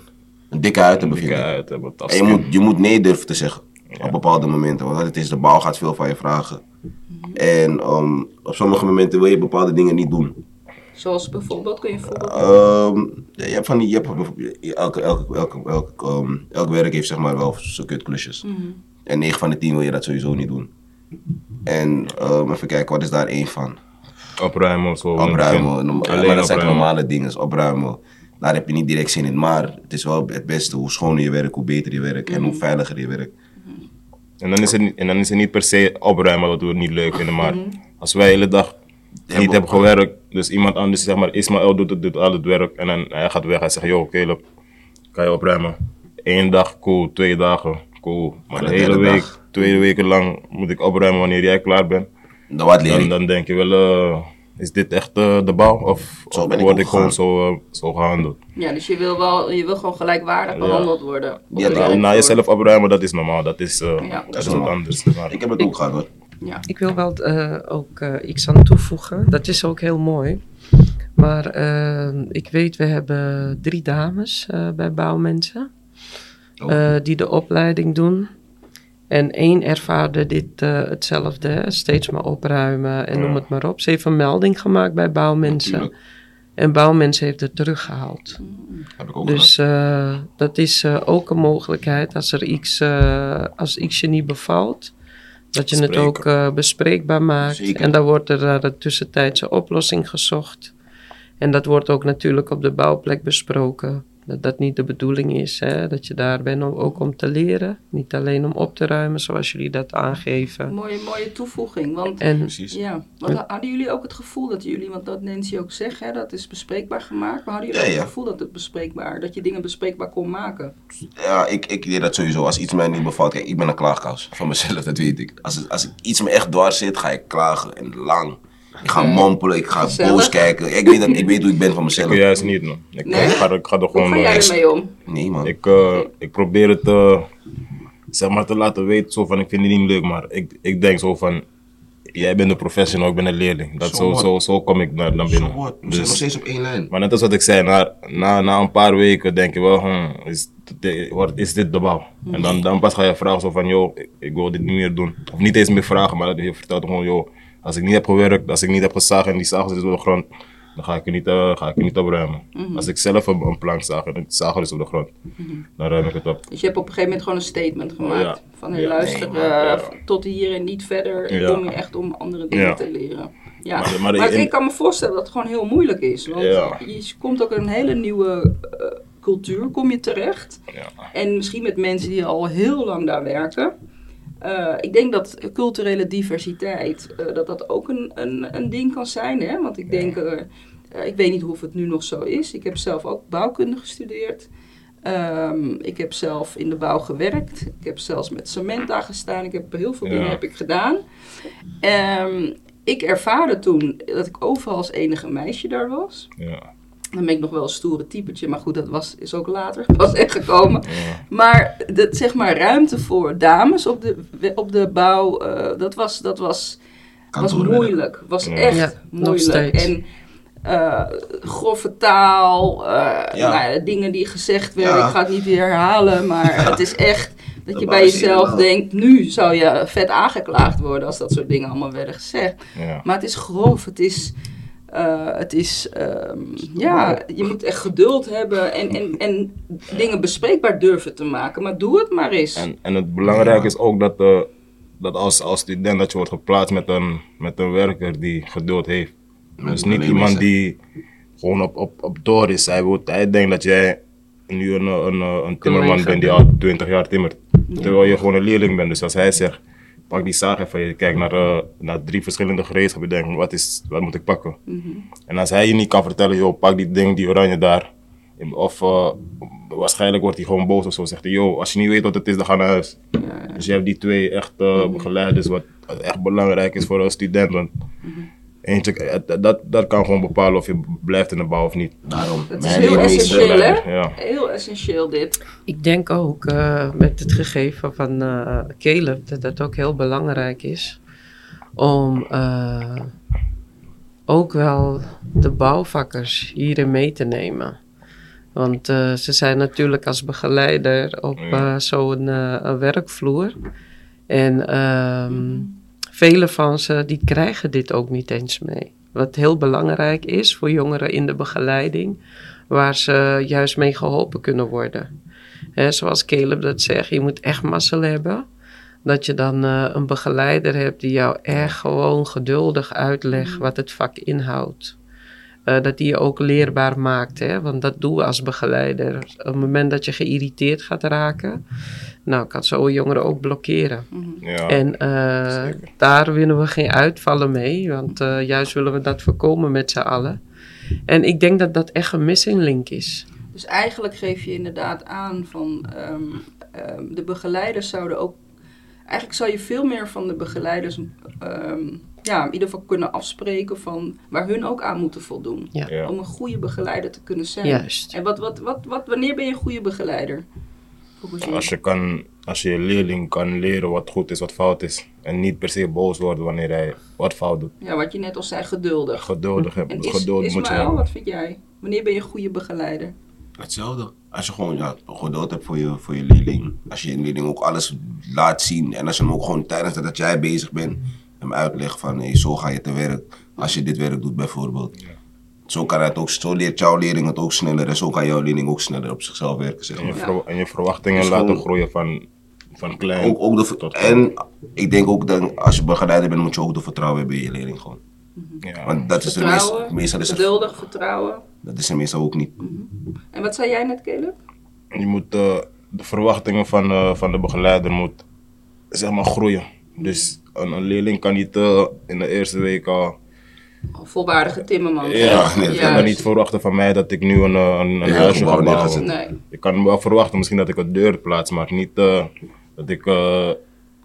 een dikke huid hebben, vind Ik ik. uit hebben het En je moet, je moet nee durven te zeggen. Op bepaalde momenten. Want het is, de bouw gaat veel van je vragen. En ehm, op sommige momenten wil je bepaalde dingen niet doen. Zoals bijvoorbeeld, kun je voorbeeld Ehm, ja, je hebt van die, je hebt elke, elke, elke, elke, ehm, elk werk heeft zeg maar wel zijn kutklusjes. Mhm. En 9 van de 10 wil je dat sowieso niet doen. En ehm, even kijken, wat is daar één van? opruimen of zo. Opruimen, maar dat zijn opruimen. normale dingen. Opruimen. daar heb je niet direct zin in. Maar het is wel het beste. Hoe schoner je werkt, hoe beter je werkt en hoe veiliger je werkt. En dan, is het, niet- en dan is het niet per se opruimen dat we het niet leuk vinden. Maar als wij de hele dag niet hebben gewerkt, dus iemand anders, zeg maar, Ismaël doet, het- doet al het werk. En dan hij gaat weg en zegt, joh Caleb, kan je opruimen? Eén dag, cool. Twee dagen, cool. Maar de de hele week, dag. twee weken lang moet ik opruimen wanneer jij klaar bent. Dan wat leer Dan, dan denk je wel, eh, is dit echt eh, de bouw? Of, Zo ben ik word ook ik gewoon zo, eh, zo gehandeld? Ja, dus je wil, wel, je wil gewoon gelijkwaardig behandeld worden. Ja, Na, jezelf opruimen, dat is normaal. Dat is, eh, Ja. dat is normaal. wat anders. Maar, Ik heb het ook gehad hoor. Ja. Ik wil wel eh, ook eh, iets aan toevoegen. Dat is ook heel mooi. Maar eh, ik weet, we hebben drie dames bij bouwmensen. Oh. die de opleiding doen. En één ervaarde dit hetzelfde. hè, Steeds maar opruimen en Ja. noem het maar op. Ze heeft een melding gemaakt bij bouwmensen. En bouwmensen heeft het teruggehaald. Heb ik ook Dus dat is ook een mogelijkheid als er iets, als iets je niet bevalt. Dat je het ook eh, bespreekbaar maakt. Zeker. En dan wordt er naar een tussentijdse oplossing gezocht. En dat wordt ook natuurlijk op de bouwplek besproken. Dat dat niet de bedoeling is. Hè? Dat je daar bent om, ook om te leren. Niet alleen om op te ruimen zoals jullie dat aangeven. Mooie, mooie toevoeging. Want En Precies. Ja, want hadden jullie ook het gevoel dat jullie, want dat Nancy ook zegt, hè, dat is bespreekbaar gemaakt, maar hadden jullie Ja, ook ja. het gevoel dat het bespreekbaar, dat je dingen bespreekbaar kon maken? Ja, ik, ik deed dat sowieso. Als iets mij niet bevalt, kijk, ik ben een klaagkous van mezelf, dat weet ik. Als, als ik iets me echt dwars zit, ga ik klagen en lang. Ik ga mompelen, ik ga boos kijken. Ik weet, dat, ik weet hoe ik ben van ik mezelf. juist niet, man. Ik, Nee? ik ga, er- ik ga er Hoe gewoon... ga eh, jij ik- ermee om? Nee, man. Ik, eh, ik probeer het eh, zeg maar te laten weten, zo van ik vind het niet leuk, maar ik, ik denk zo van, jij bent een professional, ik ben een leerling. Dat Zo zo, zo, zo kom ik naar, naar Zo binnen. wat? We zijn nog Dus, steeds op één lijn. maar net als wat ik zei, na, na, na een paar weken denk je wel, hmm, is, is dit de bouw? En dan, dan pas ga je vragen zo van, joh, ik, ik wil dit niet meer doen. Of niet eens meer vragen, maar je vertelt gewoon, joh, als ik niet heb gewerkt, als ik niet heb gezaagd en die zagen zit op de grond, dan ga ik er niet, eh, ga ik er niet opruimen. Als ik zelf een, een plank zaag en de zager is op de grond, dan ruim ik het op. Dus je hebt op een gegeven moment gewoon een statement gemaakt Ja. van, hey, Ja. luister, Nee, eh, ja. tot hier en niet verder, ik Ja. kom hier echt om andere dingen Ja. te leren. Ja, Maar- maar, maar in- ik kan me voorstellen dat het gewoon heel moeilijk is, want je komt ook in een hele nieuwe eh, cultuur, kom je terecht. Ja. En misschien met mensen die al heel lang daar werken. Eh, ik denk dat culturele diversiteit, eh, dat dat ook een, een, een ding kan zijn. Hè? Want ik denk, eh, ik weet niet of het nu nog zo is. Ik heb zelf ook bouwkunde gestudeerd. Ehm, ik heb zelf in de bouw gewerkt. Ik heb zelfs met cement daar gestaan. Ik heb heel veel Ja. dingen heb ik gedaan. Ehm, ik ervaarde toen dat ik overal als enige meisje daar was. Ja. Dan ben ik nog wel een stoere typetje, maar goed, dat was, is ook later pas echt gekomen. Ja. Maar dat, zeg maar ruimte voor dames op de, op de bouw, eh, dat was, dat was, was moeilijk. Was Ja. echt Ja, moeilijk. steeds. En eh, grove taal, eh, Ja. nou ja, dingen die gezegd werden, Ja. ik ga het niet weer herhalen, maar het is echt dat, Dat je bij jezelf denkt, nu zou je vet aangeklaagd worden als dat soort dingen allemaal werden gezegd. Ja. Maar het is grof, het is, eh, het is ehm, ja, je moet echt geduld hebben en, en, en dingen bespreekbaar durven te maken. Maar doe het maar eens. En, en het belangrijke is ook dat, eh, dat als, als student dat je wordt geplaatst met een, met een werker die geduld heeft. Met dus niet iemand die gewoon op, op, op door is. Hij, wil, hij denkt dat jij nu een, een, een timmerman bent die al 20 jaar timmert. Terwijl je gewoon een leerling bent. Dus als hij zegt, pak die zaag even, je kijkt naar, eh, naar drie verschillende gereedschappen, je denkt, wat, is, wat moet ik pakken? En als hij je niet kan vertellen, joh, pak die ding, die oranje daar. Of eh, waarschijnlijk wordt hij gewoon boos of zo. Zegt hij, joh, als je niet weet wat het is, dan ga naar huis. Dus je hebt die twee echt eh begeleiders, wat echt belangrijk is voor een student. Want eh, dat- dat, dat kan gewoon bepalen of je blijft in de bouw of niet. Daarom. Dat is heel essentieel, hè? Ja. Heel essentieel dit. Ik denk ook eh, met het gegeven van eh Caleb dat dat ook heel belangrijk is om eh, ook wel de bouwvakkers hierin mee te nemen. Want eh, ze zijn natuurlijk als begeleider op eh, zo'n eh, werkvloer. En ehm vele van ze die krijgen dit ook niet eens mee. Wat heel belangrijk is voor jongeren in de begeleiding, waar ze juist mee geholpen kunnen worden. Hè, zoals Caleb dat zegt, je moet echt mazzel hebben. Dat je dan eh, een begeleider hebt die jou echt gewoon geduldig uitlegt wat het vak inhoudt. Eh, dat die je ook leerbaar maakt. Hè? Want dat doen we als begeleider. Op het moment dat je geïrriteerd gaat raken, nou kan zo'n jongere ook blokkeren. Ja, En eh, daar willen we geen uitvallen mee, want eh, juist willen we dat voorkomen met z'n allen. En ik denk dat dat echt een missing link is. Dus eigenlijk geef je inderdaad aan van ehm, ehm, de begeleiders zouden ook. Eigenlijk zou je veel meer van de begeleiders ehm, ja, in ieder geval kunnen afspreken van waar hun ook aan moeten voldoen. Ja. Ja. Om een goede begeleider te kunnen zijn. Juist. En wat, wat, wat, wat, wanneer ben je een goede begeleider? Als je, kan, als je leerling kan leren wat goed is, wat fout is. En niet per se boos worden wanneer hij wat fout doet. Ja, wat je net al zei, geduldig. Geduldig En hebben. is, Geduld moet je hebben. wat vind jij? Wanneer ben je een goede begeleider? Hetzelfde. Als je gewoon ja, geduld hebt voor je, voor je leerling. Als je je leerling ook alles laat zien. En als je hem ook gewoon tijdens dat jij bezig bent, hem uitlegt van hey, zo ga je te werk. Als je dit werk doet bijvoorbeeld. Zo, kan het ook, zo leert jouw leerling het ook sneller. En zo kan jouw leerling ook sneller op zichzelf werken. Zeg En je, maar. en je verwachtingen Dus laten gewoon- groeien van, van klein Ook, ook de, tot en ik denk ook dat als je begeleider bent, moet je ook de vertrouwen hebben in je leerling gewoon. Ja. Want dat is de meest, meestal is het, geduldig, vertrouwen. dat is er meestal ook niet. En wat zei jij net, Caleb? Je moet eh, de verwachtingen van, eh, van de begeleider moet, zeg maar groeien. Dus een, een leerling kan niet eh, in de eerste week al. Een volwaardige timmerman. Ja, nee, je kan niet verwachten van mij dat ik nu een, eh, een, een Ja, huisje ga bouwen. Nee. Je kan wel verwachten misschien dat ik een deur plaats, maar niet eh, dat ik eh,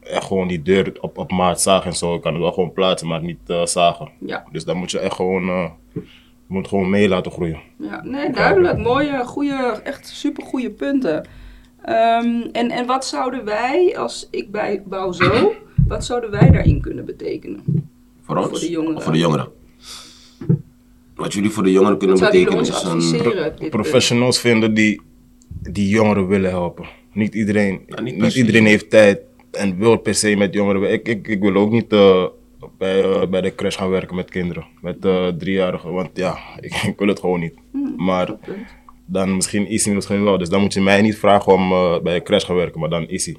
echt gewoon die deur op, op maat zaag en zo. Ik kan het wel gewoon plaatsen, maar niet eh, zagen. Ja. Dus dan moet je echt gewoon, eh, je moet gewoon mee laten groeien. Ja, nee, duidelijk. Mooie, goede, echt super goede punten. Ehm, en, en wat zouden wij, als ik bij bouw zo, wat zouden wij daarin kunnen betekenen? Voor ons? Voor de jongeren. Of voor de jongeren? Wat jullie voor de jongeren kunnen betekenen is een... dit Professionals vinden die, die jongeren willen helpen. Niet iedereen, Ja, niet iedereen heeft tijd en wil per se met jongeren werken. Ik, ik, ik wil ook niet eh, bij, eh, bij de crash gaan werken met kinderen, met eh, driejarigen. Want ja, ik, ik wil het gewoon niet. maar punt? dan misschien Easy misschien wel. Dus dan moet je mij niet vragen om eh, bij een crash gaan werken, maar dan Easy.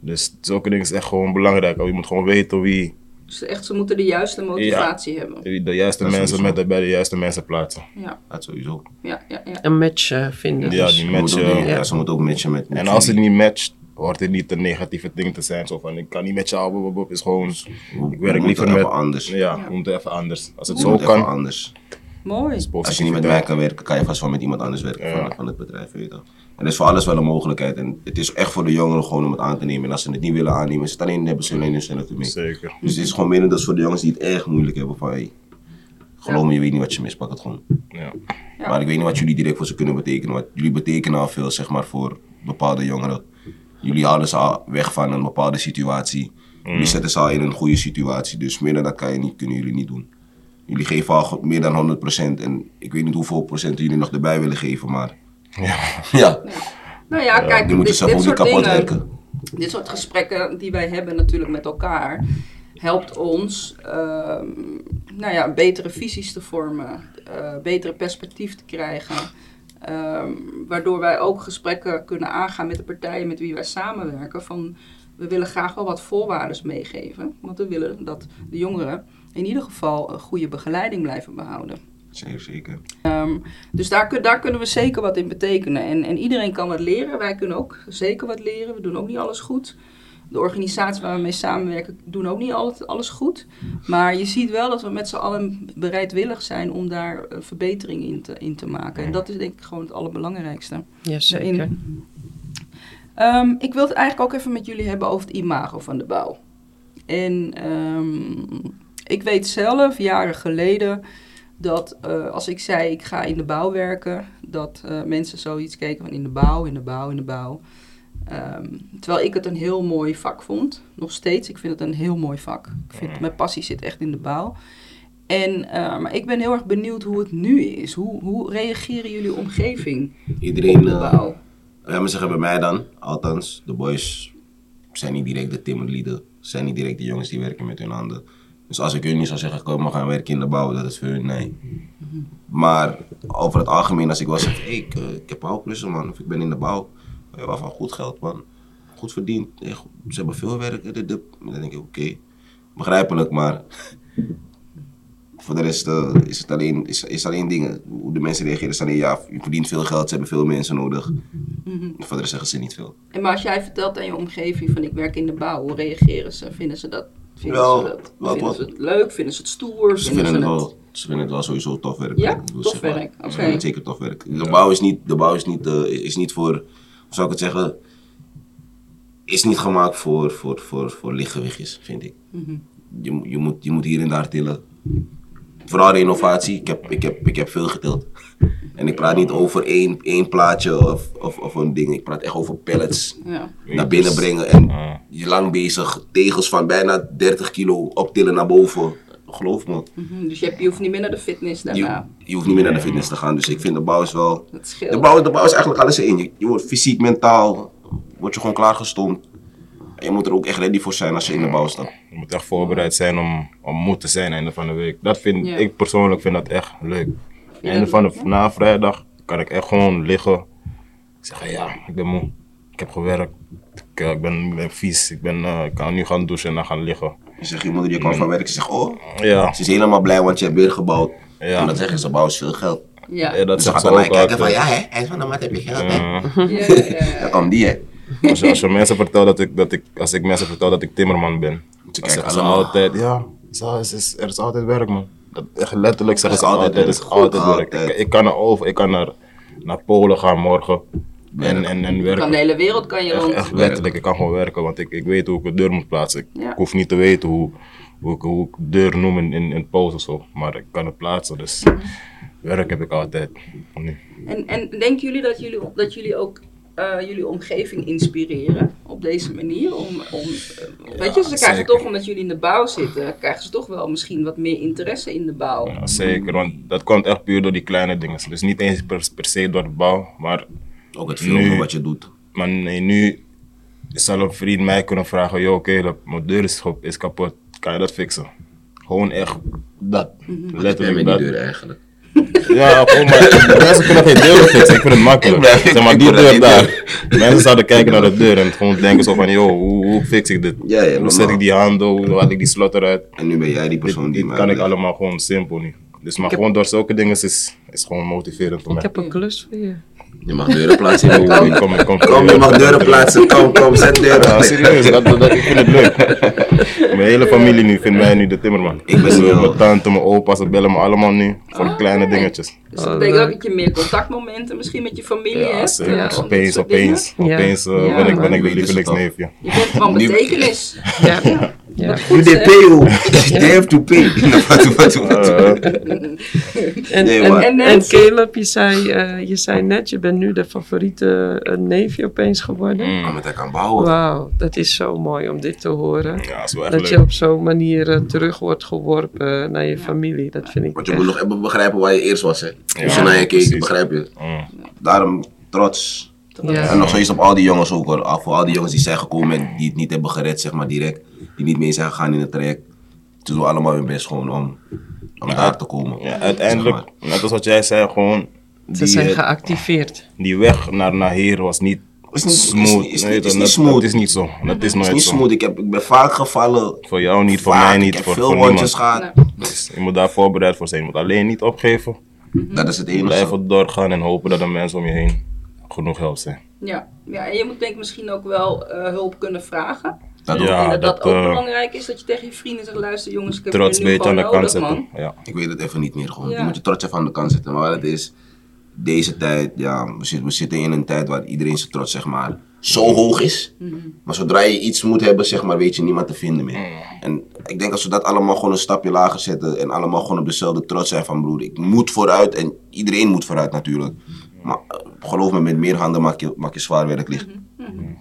Dus zulke dingen is echt gewoon belangrijk. Je moet gewoon weten wie, Dus echt, ze moeten de juiste motivatie hebben. de juiste Dat is mensen met de, bij de juiste mensen plaatsen. Ja, Dat sowieso. ja, ja. ja. Een match eh, vinden. Ja, dus. die Ze moeten ook, matchen. ja, ze moeten ook matchen met, met En als het jullie. niet matcht, hoort het niet een negatieve ding te zijn. Zo van, ik kan niet met jou, bob, bob, bob. is gewoon, ik we werk liever even met... anders. Ja, we moeten even anders. Als het Het zo moet even kan, anders. Mooi. Als je niet met mij kan werken, kan je vast wel met iemand anders werken van, van het bedrijf. Weet je wel. En dat is voor alles wel een mogelijkheid. En het is echt voor de jongeren gewoon om het aan te nemen. En als ze het niet willen aannemen, is het alleen, hebben ze alleen hun zelf ermee. Zeker. Dus het is gewoon meer dat voor de jongens die het erg moeilijk hebben. Van, hey, geloof me, je weet niet wat je mist, pak het gewoon. Ja. Ja. Maar ik weet niet wat jullie direct voor ze kunnen betekenen. Want jullie betekenen al veel, zeg maar, voor bepaalde jongeren. Jullie halen ze al weg van een bepaalde situatie. Jullie zetten ze al in een goede situatie. Dus meer dan dat kan je niet, kunnen jullie niet doen. Jullie geven al meer dan 100%. En ik weet niet hoeveel procent jullie nog erbij willen geven, maar... Ja. Ja, Nou ja, kijk, dit, zelf dit soort kapot dingen, werken. dit soort gesprekken die wij hebben natuurlijk met elkaar, helpt ons ehm, nou ja, betere visies te vormen, eh, betere perspectief te krijgen. ehm, waardoor wij ook gesprekken kunnen aangaan met de partijen met wie wij samenwerken. Van, we willen graag wel wat voorwaarden meegeven. Want we willen dat de jongeren in ieder geval een goede begeleiding blijven behouden. Zeker, zeker. Ehm, dus daar, daar kunnen we zeker wat in betekenen. En, en iedereen kan wat leren. Wij kunnen ook zeker wat leren. We doen ook niet alles goed. De organisaties waar we mee samenwerken doen ook niet altijd alles goed. Maar je ziet wel dat we met z'n allen bereidwillig zijn om daar eh, verbetering in te, in te maken. En dat is denk ik gewoon het allerbelangrijkste. Ja, zeker. Daarin. Ehm, ik wil het eigenlijk ook even met jullie hebben over het imago van de bouw. En ehm, ik weet zelf, jaren geleden, dat eh, als ik zei ik ga in de bouw werken, dat eh, mensen zoiets keken van in de bouw, in de bouw, in de bouw. Ehm, terwijl ik het een heel mooi vak vond. Nog steeds, ik vind het een heel mooi vak. Ik vind, mijn passie zit echt in de bouw. En, eh, maar ik ben heel erg benieuwd hoe het nu is. Hoe, hoe reageren jullie omgeving Iedereen... op de bouw? Ja, maar zeggen bij mij dan, althans, de boys zijn niet direct de timmerlieden. Zijn niet direct de jongens die werken met hun handen. Dus als ik hun niet zou zeggen, kom maar gaan werken in de bouw, dat is voor hun nee. Maar over het algemeen, als ik wel zeg, ik, eh, ik heb bouwklussen man, of ik ben in de bouw. Waarvan goed geld man, goed verdiend. Eh, Ze hebben veel werk. Dan denk ik, oké, begrijpelijk, maar Voor de rest eh, is het alleen, is, is alleen dingen. Hoe de mensen reageren is alleen, ja, je verdient veel geld, ze hebben veel mensen nodig. Voor de rest zeggen ze niet veel. En maar als jij vertelt aan je omgeving van ik werk in de bouw, hoe reageren ze? Vinden ze dat, vinden Wel, ze, dat, vinden wat. ze het leuk? Vinden ze het stoer? Ze vinden het wel, ze vinden het wel sowieso tof werk. Ja? Tof werk, oké. vinden het zeker tof werk. De bouw is niet, de bouw is niet, eh, is niet voor, hoe zou ik het zeggen, is niet gemaakt voor, voor, voor, voor lichtgewichtjes, vind ik. Je, moet- je, moet, je moet hier en daar tillen. Vooral renovatie, ik heb, ik heb, ik heb veel getild. En ik praat niet over één, één plaatje of, of, of een ding, ik praat echt over pallets Ja. naar binnen brengen. En Ah. je lang bezig, tegels van bijna 30 kilo optillen naar boven. Geloof me, Mhm, Dus je, hebt, je hoeft niet meer naar de fitness je, daarna. je hoeft niet meer naar de fitness te gaan. Dus ik vind de bouw is wel... De bouw, de bouw is eigenlijk alles in. Je, je wordt fysiek, mentaal, word je gewoon klaargestoomd. En je moet er ook echt ready voor zijn als je in de bouw staat. Je moet echt voorbereid zijn om, om moe te zijn einde van de week. Dat vind Ja. ik persoonlijk vind dat echt leuk. Ja, einde van de na vrijdag kan ik echt gewoon liggen. Zeggen ja, ik ben moe. Ik heb gewerkt. Ik, eh, ik ben, ik ben vies. Ik, ben, eh, ik kan nu gaan douchen en dan gaan liggen. Je zegt je moeder, je komt van werk. Ze zegt, oh, Ja, Ze is helemaal blij, want je hebt weer gebouwd. Ja. En dan zeggen ze, bouw is veel geld. Ja. ja dat Dus ze gaat naar kijken van, ja hè, hij is van de mat, heb je geld hè? Ja, ja, ja. Dan komt die hè. als, je, als je mensen vertelt dat ik, dat ik, als ik mensen vertel dat ik timmerman ben, dan kijken zeggen ze allemaal. altijd, ja, zo, is, is, er is altijd werk man. Dat, echt letterlijk zeggen ze is altijd er is werk. altijd werk. altijd. Ik, ik kan naar over, ik kan naar, naar Polen gaan morgen en, en, en werken. kan de hele wereld kan je Echt, rond. echt letterlijk, ik kan gewoon werken, want ik, ik weet hoe ik een deur moet plaatsen. Ik, Ja. ik hoef niet te weten hoe, hoe, ik, hoe ik deur noem in, in, in Pools of zo, maar ik kan het plaatsen, dus Mhm. werk heb ik altijd. En, en denken jullie dat jullie, dat jullie ook eh, jullie omgeving inspireren op deze manier? Om, om, eh, weet je, ze krijgen zeker. toch, omdat jullie in de bouw zitten, krijgen ze toch wel misschien wat meer interesse in de bouw. Ja, zeker, want dat komt echt puur door die kleine dingen. Dus niet eens per, per se door de bouw, maar, Ook het filmen Nu- wat je doet. maar nee, nu zal een vriend mij kunnen vragen, yo oké, mijn deur is, kapot, kan je dat fixen? Gewoon echt dat, Mhm. letterlijk met dat. die deur eigenlijk. Ja, gewoon maar mensen kunnen geen deur fixen, ik vind het makkelijk. Ik zeg maar ik die deur daar, mensen zouden kijken naar de deur en gewoon denken zo van, yo, hoe, hoe fix ik dit? Ja, ja, hoe zet ik die handel, hoe haal ik die slot eruit? En nu ben jij die persoon Dit, die dit mij kan ik allemaal gewoon simpel nu. Dus maar gewoon door zulke dingen is, is gewoon motiverend voor Ik mij. heb een klus voor je. Je mag deuren plaatsen Kom, kom, kom, Kom, je mag deuren plaatsen. Kom, kom, zet deuren. Ja, serieus, dat, dat, ik vind het leuk. Mijn hele familie nu vindt mij nu de timmerman. Ik ben mijn tante, mijn opa, ze bellen me allemaal nu voor de kleine dingetjes. Dus dat Oh, betekent ook dat je meer contactmomenten misschien met je familie Ja, hebt. eh, dit Opeens, opeens, Ja. opeens eh, Ja, ben ik, ben ik de lievelingsneefje. Je bent van betekenis. Ja. Ja. Wat You goed, they pay you. They have to pay. Wat, wat, wat. En, en, en? Caleb, je zei, eh, je zei net, je bent nu de favoriete eh, neefje opeens geworden. Mm. Oh, met hij kan bouwen. Wauw, dat is zo mooi om dit te horen. Ja, dat is wel echt Dat je op zo'n manier eh, terug wordt geworpen naar je familie. Dat vind ik Want je echt- moet nog even begrijpen waar je eerst was, hè. Als je Ja, naar je keek, begrijp je. Mm. Daarom trots. Ja. En nog steeds op al die jongens ook hoor. Al- Voor al die jongens die zijn gekomen en die het niet hebben gered, zeg maar direct. Die niet mee zijn gegaan in het traject. Ze doen allemaal hun best gewoon om, om daar te komen. Ja, uiteindelijk, Zeg net als wat jij zei, gewoon Ze die, zijn eh, geactiveerd. die weg naar, naar hier was niet Is niet- is smooth. niet- is Nee, is dat- niet smooth. Dat is niet zo. Dat is Het is nooit niet zo. smooth. Ik, heb, ik ben vaak gevallen. Voor jou niet, voor Vaak. mij Ik niet, heb voor, veel voor niemand. gehad. Dus je moet daar voorbereid voor zijn. Je moet alleen niet opgeven. Dat is het enige. Blijven doorgaan en hopen dat de mensen om je heen genoeg helpt zijn. Ja. ja, en je moet denk ik misschien ook wel eh, hulp kunnen vragen. Dat ook. Ja, en dat dat, ook eh, belangrijk is, dat je tegen je vrienden zegt, luister jongens, ik heb Trots nu beetje aan de kant zetten. Ja. Ik weet het even niet meer gewoon. Ja. Je moet je trots even aan de kant zetten. Maar het is deze tijd, ja, we zitten, we zitten in een tijd waar iedereen zijn trots zeg maar zo hoog is. Maar zodra je iets moet hebben, zeg maar, weet je niemand te vinden meer. En ik denk als we dat allemaal gewoon een stapje lager zetten en allemaal gewoon op dezelfde trots zijn van broer, ik moet vooruit en iedereen moet vooruit natuurlijk. Maar eh, geloof me, met meer handen maak je, maak je zwaar werk licht.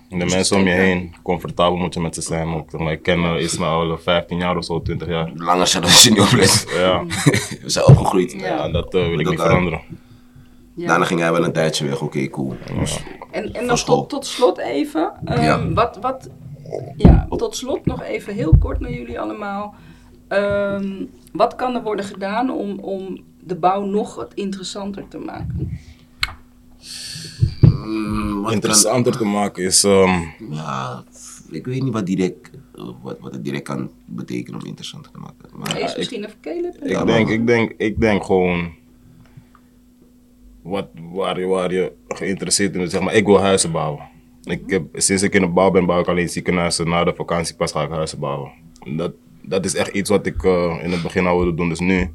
De mensen om je heen, comfortabel moet je met ze zijn. Ook, maar, ik ken uh, Ismaël al 15 jaar of zo, 20 jaar. Langer zijn dan opletten. Ja, We zijn opgegroeid. Ja. en dat uh, wil ik niet veranderen. Ja. Daarna ging hij wel een tijdje weg, oké, cool. Dus, En, en dan tot, tot slot even, ehm, Ja. wat, wat, ja, tot slot nog even heel kort naar jullie allemaal. Ehm, wat kan er worden gedaan om, om de bouw nog wat interessanter te maken? Mm, wat kan- Interessanter te maken is, ehm, Ja, ik weet niet wat, direct, eh, wat, wat het direct kan betekenen om interessant te maken. Maar Eerst misschien even Caleb. Ik, Ja, denk, ik, denk, ik denk gewoon wat, waar, je, waar je geïnteresseerd in bent. Zeg maar, ik wil huizen bouwen. Ik heb, sinds ik in de bouw ben, bouw ik alleen ziekenhuizen. Na de vakantie pas ga ik huizen bouwen. Dat, dat is echt iets wat ik eh, in het begin al wilde doen. Dus nu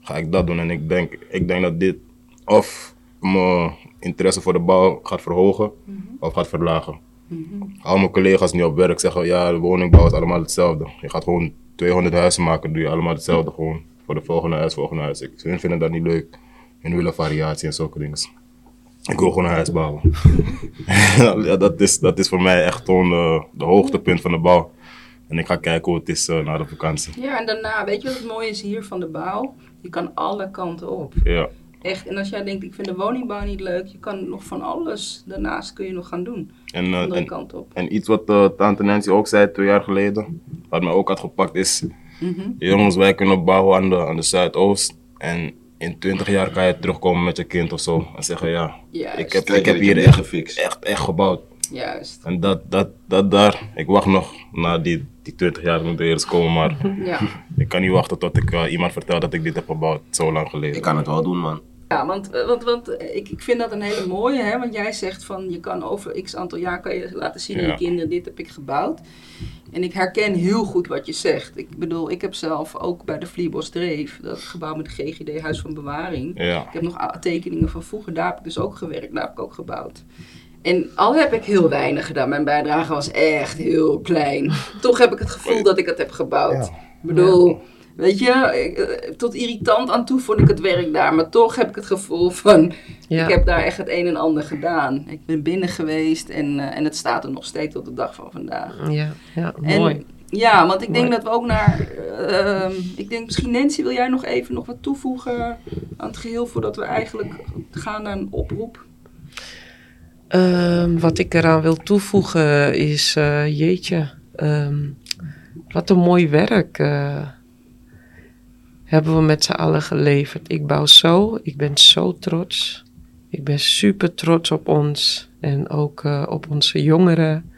ga ik dat doen. En ik denk, ik denk dat dit of interesse voor de bouw gaat verhogen of gaat verlagen. Al mijn collega's nu op werk zeggen, ja, de woningbouw is allemaal hetzelfde. Je gaat gewoon 200 huizen maken, doe je allemaal hetzelfde gewoon. Voor de volgende huis, volgende huis. Ik, hun vinden dat niet leuk. Hun willen variatie en zulke dingen. Ik wil gewoon een huis bouwen. ja, dat, is, dat is voor mij echt gewoon de, de hoogtepunt van de bouw. En ik ga kijken hoe het is eh, na de vakantie. Ja, en daarna, weet je wat het mooie is hier van de bouw? Je kan alle kanten op. Ja, Echt, en als jij denkt, ik vind de woningbouw niet leuk, je kan nog van alles daarnaast kun je nog gaan doen. en, eh, Andere en, kant op. en iets wat eh, tante Nancy ook zei twee jaar geleden, wat mij ook had gepakt, is: Mhm. jongens, wij kunnen bouwen aan de, aan de Zuidoost. En in 20 jaar kan je terugkomen met je kind of zo en zeggen: Ja, Juist. ik heb, ik heb hier echt, gefixt. echt, echt gebouwd. Juist. En dat, dat, dat daar, ik wacht nog na die, die 20 jaar moet er eerst komen, maar Ja. ik kan niet wachten tot ik eh, iemand vertel dat ik dit heb gebouwd, zo lang geleden. ik kan het wel doen, man. Ja, want, eh, want, want eh, ik, ik vind dat een hele mooie, hè? want jij zegt van je kan over x aantal jaar kan je laten zien aan Ja. je kinderen, dit heb ik gebouwd. En ik herken heel goed wat je zegt. Ik bedoel, ik heb zelf ook bij de Vliebos Dreef, dat gebouw met de GGD, Huis van Bewaring. Ja, Ik heb nog tekeningen van vroeger, daar heb ik dus ook gewerkt, daar heb ik ook gebouwd. En al heb ik heel weinig gedaan, mijn bijdrage was echt heel klein. Toch heb ik het gevoel dat ik het heb gebouwd. Ja. Ik bedoel, weet je, ik, eh, tot irritant aan toe vond ik het werk daar. Maar toch heb ik het gevoel van, Ja. ik heb daar echt het een en ander gedaan. Ik ben binnen geweest en, eh, en het staat er nog steeds tot de dag van vandaag. Ja, ja En- mooi. Ja, want ik denk dat we ook naar. eh, ehm, ik denk misschien Nancy, wil jij nog even nog wat toevoegen aan het geheel voordat we eigenlijk gaan naar een oproep? Ehm, wat ik eraan wil toevoegen is, eh, jeetje, ehm, wat een mooi werk hebben we met z'n allen geleverd. Ik bouw zo, ik ben zo trots. Ik ben super trots op ons en ook eh, op onze jongeren.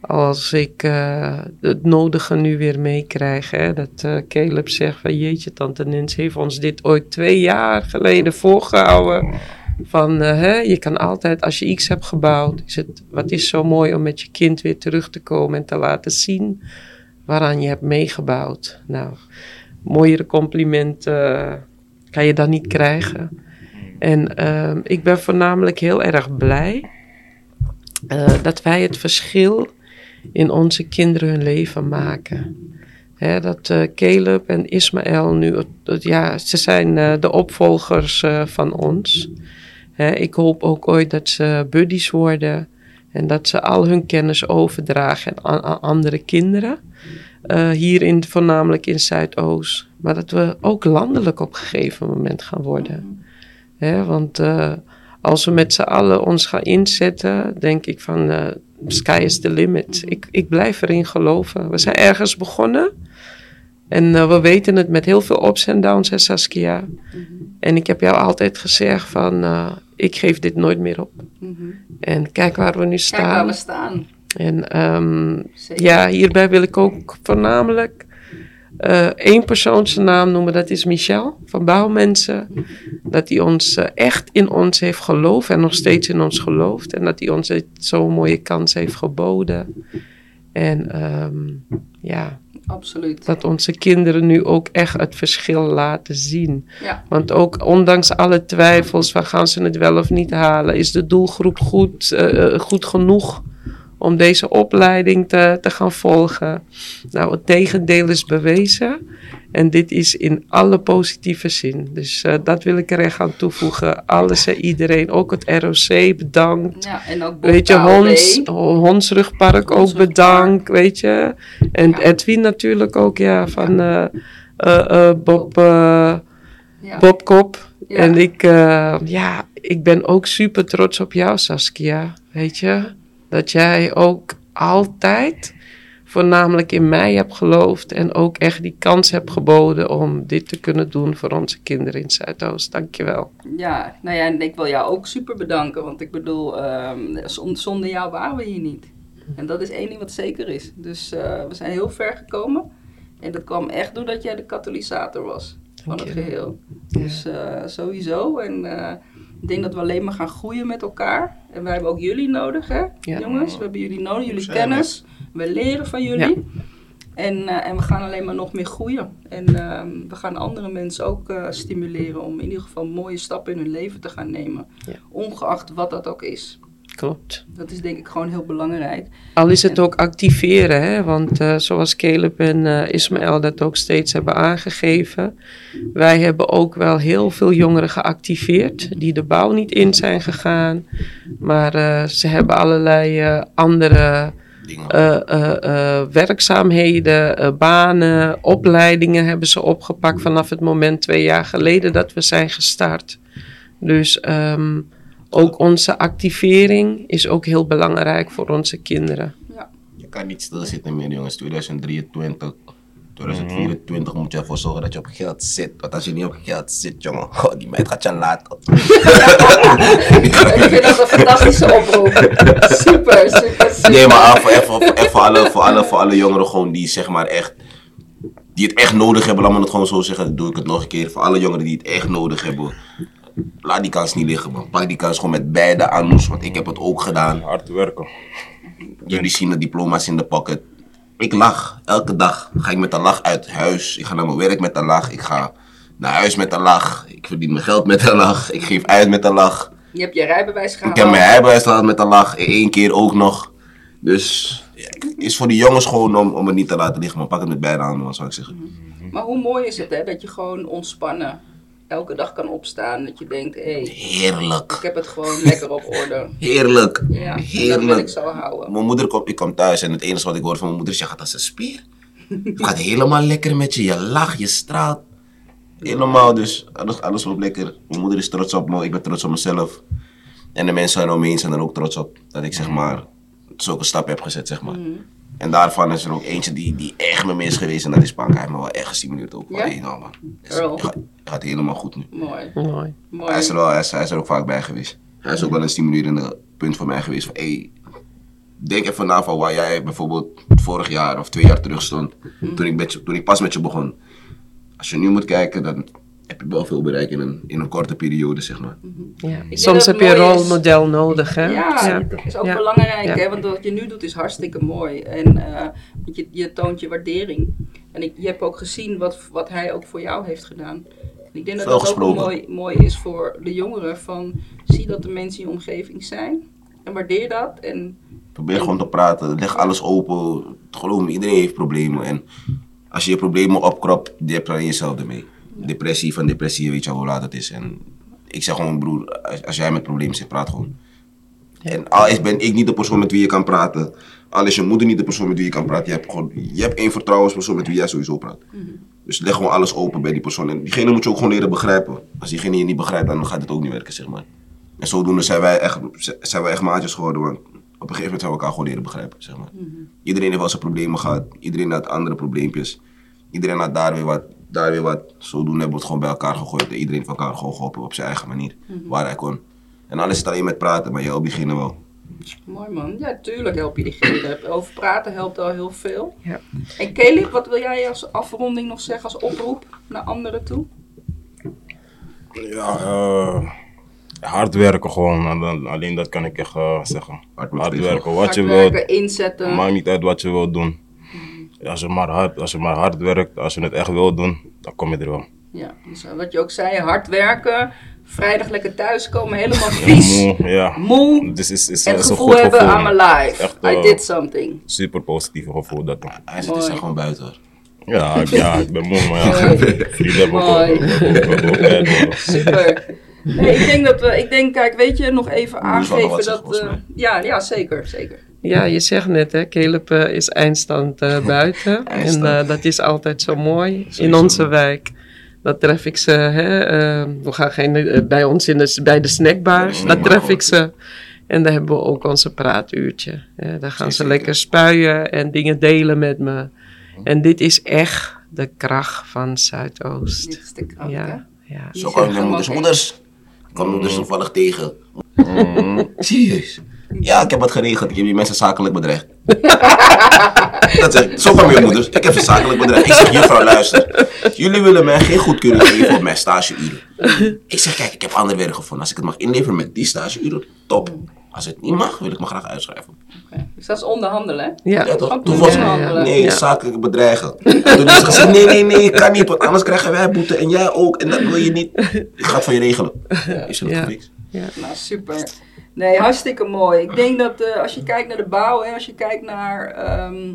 Als ik eh, het nodige nu weer meekrijg, dat eh, Caleb zegt van jeetje, tante Nens heeft ons dit ooit twee jaar geleden voorgehouden. Van, hè, je kan altijd, als je iets hebt gebouwd, is het, wat is zo mooi om met je kind weer terug te komen en te laten zien waaraan je hebt meegebouwd. Nou, mooiere complimenten eh, kan je dan niet krijgen. En ehm, ik ben voornamelijk heel erg blij eh, dat wij het verschil in onze kinderen hun leven maken. Hè, dat eh, Caleb en Ismaël nu, ja, ze zijn de opvolgers van ons. Hè, ik hoop ook ooit dat ze buddies worden en dat ze al hun kennis overdragen aan andere kinderen. Eh, hier in, voornamelijk in Zuidoost. Maar dat we ook landelijk op een gegeven moment gaan worden. Hè, want eh, als we met z'n allen ons gaan inzetten, denk ik van eh, sky is the limit. Ik, ik blijf erin geloven. We zijn ergens begonnen. En we weten het met heel veel ups en downs, hè, Saskia. En ik heb jou altijd gezegd van, ik geef dit nooit meer op. Mhm. En kijk waar we nu Kijk waar staan. we staan. En ehm, Zeker. ja, hierbij wil ik ook voornamelijk eh, één persoon zijn naam noemen. Dat is Michel van Bouwmensen. Dat hij ons eh, echt in ons heeft geloofd en nog steeds in ons gelooft. En dat hij ons zo'n mooie kans heeft geboden. En ehm, ja, Absoluut. dat onze kinderen nu ook echt het verschil laten zien. Ja. Want ook ondanks alle twijfels, van gaan ze het wel of niet halen, is de doelgroep goed, eh, goed genoeg om deze opleiding te, te gaan volgen. Nou, het tegendeel is bewezen. En dit is in alle positieve zin. Dus eh, dat wil ik er echt aan toevoegen. Alles en iedereen, ook het ROC, bedankt. Ja, en ook Weet je. Hons, ook Honsrugpark. bedankt, weet je. En Ja. Edwin natuurlijk ook, ja, van eh, eh, Bob, Ja. Bob Kop. En ik, ja, ik ben ook super trots op jou, Saskia. Weet je, dat jij ook altijd voornamelijk in mij hebt geloofd en ook echt die kans hebt geboden om dit te kunnen doen voor onze kinderen in Zuidoost. Dankjewel. Ja, nou ja, en ik wil jou ook super bedanken. Want ik bedoel, ehm, zon- zonder jou waren we hier niet. En dat is één ding wat zeker is. Dus eh, we zijn heel ver gekomen. En dat kwam echt doordat jij de katalysator was van het geheel. Dus eh, sowieso. En eh, ik denk dat we alleen maar gaan groeien met elkaar. En wij hebben ook jullie nodig, hè? Ja. Jongens, we hebben jullie nodig, jullie kennis. We leren van jullie. En, eh, en we gaan alleen maar nog meer groeien. En ehm, we gaan andere mensen ook eh, stimuleren om in ieder geval mooie stappen in hun leven te gaan nemen. Ja. Ongeacht wat dat ook is. Klopt. Dat is denk ik gewoon heel belangrijk. Al is het ook activeren, hè? want eh, zoals Caleb en eh, Ismaël dat ook steeds hebben aangegeven, wij hebben ook wel heel veel jongeren geactiveerd die de bouw niet in zijn gegaan, maar eh, ze hebben allerlei eh, andere eh, eh, eh, werkzaamheden, banen, opleidingen hebben ze opgepakt vanaf het moment twee jaar geleden dat we zijn gestart. Dus ehm, ook onze activering is ook heel belangrijk voor onze kinderen. Je kan niet stilzitten meer, jongens. 2023, 2024 moet je ervoor zorgen dat je op geld zit. Want als je niet op geld zit, jongen, oh, die meid gaat je laten. ik vind dat een fantastische oproep. Super, super, super. Nee, maar ah, voor, even, voor, even voor, alle, voor, alle, voor alle jongeren gewoon die zeg maar echt, die het echt nodig hebben, laat me het gewoon zo zeggen, dan doe ik het nog een keer. Voor alle jongeren die het echt nodig hebben, laat die kans niet liggen man. Pak die kans gewoon met beide aanmoes, want ik heb het ook gedaan. Hard werken. Jullie zien de diploma's in de pocket. Ik lach. Elke dag ga ik met een lach uit huis. Ik ga naar mijn werk met een lach. Ik ga naar huis met een lach. Ik verdien mijn geld met een lach. Ik geef uit met een lach. Je hebt je rijbewijs gehaald. Ik heb mijn rijbewijs gehad met een lach. Eén keer ook nog. Dus ja, is voor die jongens gewoon om, om het niet te laten liggen. Maar pak het met beide handen, zou ik zeggen. Maar hoe mooi is het hè, dat je gewoon ontspannen elke dag kan opstaan. Dat je denkt, hé, hey, ik Heerlijk. heb het gewoon lekker op orde. Heerlijk. Ja, en dat wil ik Heerlijk. zo houden. Mijn moeder komt, ik kom thuis en het enige wat ik hoor van mijn moeder is, je gaat als een spier. Het gaat helemaal lekker met je, je lacht, je straalt. Helemaal, dus alles, alles loopt lekker. Mijn moeder is trots op me, ik ben trots op mezelf. En de mensen om me heen zijn er ook trots op dat ik zeg maar zulke stap heb gezet, zeg maar. En daarvan is er ook eentje die, die echt met me is geweest en dat is Pank. Hij heeft me wel echt gestimuleerd ook. Ja? Hey, nou man, gaat, helemaal goed nu. Mooi, Mooi. mooi. Hij is, er wel, hij, is, hij is er ook vaak bij geweest. Hij is ook wel een stimulerende punt voor mij geweest. Van, hey, denk even na van waar jij bijvoorbeeld vorig jaar of twee jaar terug stond. Toen, ik met je, toen ik pas met je begon. Als je nu moet kijken, dan heb je wel veel bereikt in een, in een korte periode, zeg maar. Ja. denk Soms heb je een is. rolmodel nodig, hè? Ja, dat is ook Ja. belangrijk, Ja. hè? want wat je nu doet is hartstikke mooi. En eh, je, je toont je waardering. En ik, je hebt ook gezien wat, wat hij ook voor jou heeft gedaan. En ik denk dat dat ook mooi, mooi is voor de jongeren. Van, zie dat de mensen in je omgeving zijn. En waardeer dat. En Probeer gewoon te praten, leg alles open. Geloof me, iedereen heeft problemen. En als je je problemen opkropt, je hebt dan jezelf ermee. Depressie van depressie, weet je al hoe laat het is. En ik zeg gewoon, broer, als, als jij met problemen zit, praat gewoon. En al is ben ik niet de persoon met wie je kan praten, al is je moeder niet de persoon met wie je kan praten, je hebt gewoon, je hebt één vertrouwenspersoon met wie jij sowieso praat. Dus leg gewoon alles open bij die persoon. En diegene moet je ook gewoon leren begrijpen. Als diegene je niet begrijpt, dan gaat het ook niet werken, zeg maar. En zodoende zijn wij echt, zijn wij echt maatjes geworden, want op een gegeven moment zijn we elkaar gewoon leren begrijpen, zeg maar. Iedereen heeft wel zijn problemen gehad, iedereen had andere probleempjes. Iedereen had daar weer wat, daar weer wat. Zodoende hebben we het gewoon bij elkaar gegooid. En iedereen heeft elkaar gewoon geholpen op zijn eigen manier, waar hij kon. En dan is het alleen met praten, maar je helpt diegene wel. mooi man. Ja, tuurlijk help je diegene. Over praten helpt al heel veel. Ja. En Caleb, wat wil jij als afronding nog zeggen, als oproep naar anderen toe? Ja, eh, hard werken gewoon. Alleen dat kan ik echt eh, zeggen. Hard Hard, werken. wat Hard je wilt. inzetten. Maakt niet uit wat je wilt doen. Als je, maar hard, als je maar hard werkt, als je het echt wilt doen, dan kom je er wel. Ja, dus wat je ook zei, hard werken. Vrijdag lekker thuiskomen, helemaal vies. Moe, ja. Moe. Dus is, is, En is het een gevoel goed hebben, gevoel. I'm alive. Echt, I eh, did something. Super positieve gevoel dat. Hij zit Mooi. er gewoon buiten hoor. Ja, ik, ja, ik ben moe, maar ja. Vrienden hebben ook. Super. Nee, ik denk dat we, ik denk, kijk, weet je, nog even aangeven dat, eh, ja, ja, zeker, zeker. Ja, je zegt net, hè, Caleb eh, is eindstand eh, buiten. en eh, dat is altijd zo mooi in onze wijk. Dat tref ik ze, hè, we gaan geen, bij ons in de, bij de snackbars, maar tref ik ze. En daar hebben we ook onze praatuurtje. Hè. Daar gaan ze lekker spuien en dingen delen met me. En dit is echt de kracht van Zuidoost. Dit is de kracht, hè? Ja, ja. Zo je gewoon, moeders. Ik kwam moeders toevallig tegen. Serieus. Ja, ik heb wat geregeld. Ik heb die mensen zakelijk bedreigd. dat zeg, zo gaan mijn moeders. Ik heb ze zakelijk bedreigd. Ik zeg, juffrouw, luister. Jullie willen mij geen goedkeuring geven op mijn stageuren. Ik zeg, kijk, ik heb ander werk gevonden. Als ik het mag inleveren met die stageuren, top. Als het niet mag, wil ik me graag uitschrijven. Oké. Dus dat is onderhandelen, hè? Ja, Ja, toch? Toen was het, nee, Ja. zakelijk bedreigen. En toen is ze gezegd, nee, nee, nee, kan niet, want anders krijgen wij boete en jij ook. En dat wil je niet. Ik ga het voor je regelen. Is het Ja. gefixt? Nou, super. Nee, hartstikke mooi. Ik denk dat eh, als je kijkt naar de bouw, hè, als je kijkt naar. ehm,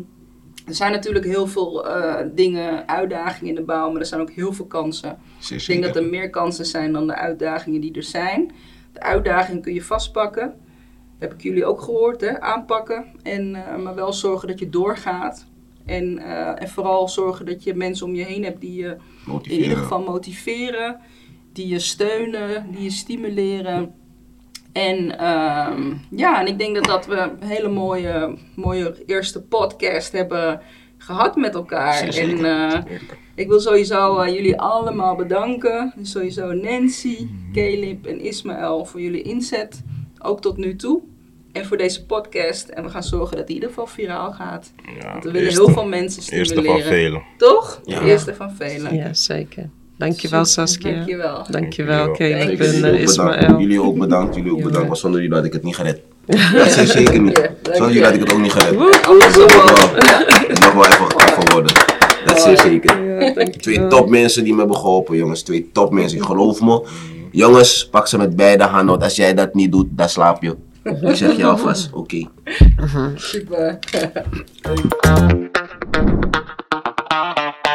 er zijn natuurlijk heel veel eh, dingen, uitdagingen in de bouw, maar er zijn ook heel veel kansen. Ik denk dat er meer kansen zijn dan de uitdagingen die er zijn. De uitdaging kun je vastpakken. heb ik jullie ook gehoord, hè? aanpakken. En, eh, maar wel zorgen dat je doorgaat. En, en vooral zorgen dat je mensen om je heen hebt die je in ieder Motiveren. geval motiveren, die je steunen, die je stimuleren. En ehm, ja, en ik denk dat, dat we een hele mooie, mooie eerste podcast hebben gehad met elkaar. En eh, ik wil sowieso eh, jullie allemaal bedanken. Dus sowieso Nancy, Caleb en Ismaël voor jullie inzet, ook tot nu toe. En voor deze podcast. En we gaan zorgen dat die in ieder geval viraal gaat. Ja, Want we willen eerste- heel veel mensen Eerste stimuleren. van velen. Toch? Ja. De eerste van velen. Ja, zeker. Dankjewel Super, Saskia. Dankjewel. Dankjewel Dankjewel. Caleb Jullie en ook eh, bedankt. Ismaël. Jullie ook bedankt. Jullie ook bedankt. Want zonder jullie had ik het niet gered. Dat zeg zeker niet. Zonder jullie had ik het ook niet gered. Andersom Dat mag wel- even worden. Dat is zeker. Twee dankjewel. topmensen die me hebben geholpen, jongens. Twee topmensen, geloof me. Jongens, pak ze met beide handen. Want als jij dat niet doet, dan slaap je. Ik zeg je alvast, oké. Super.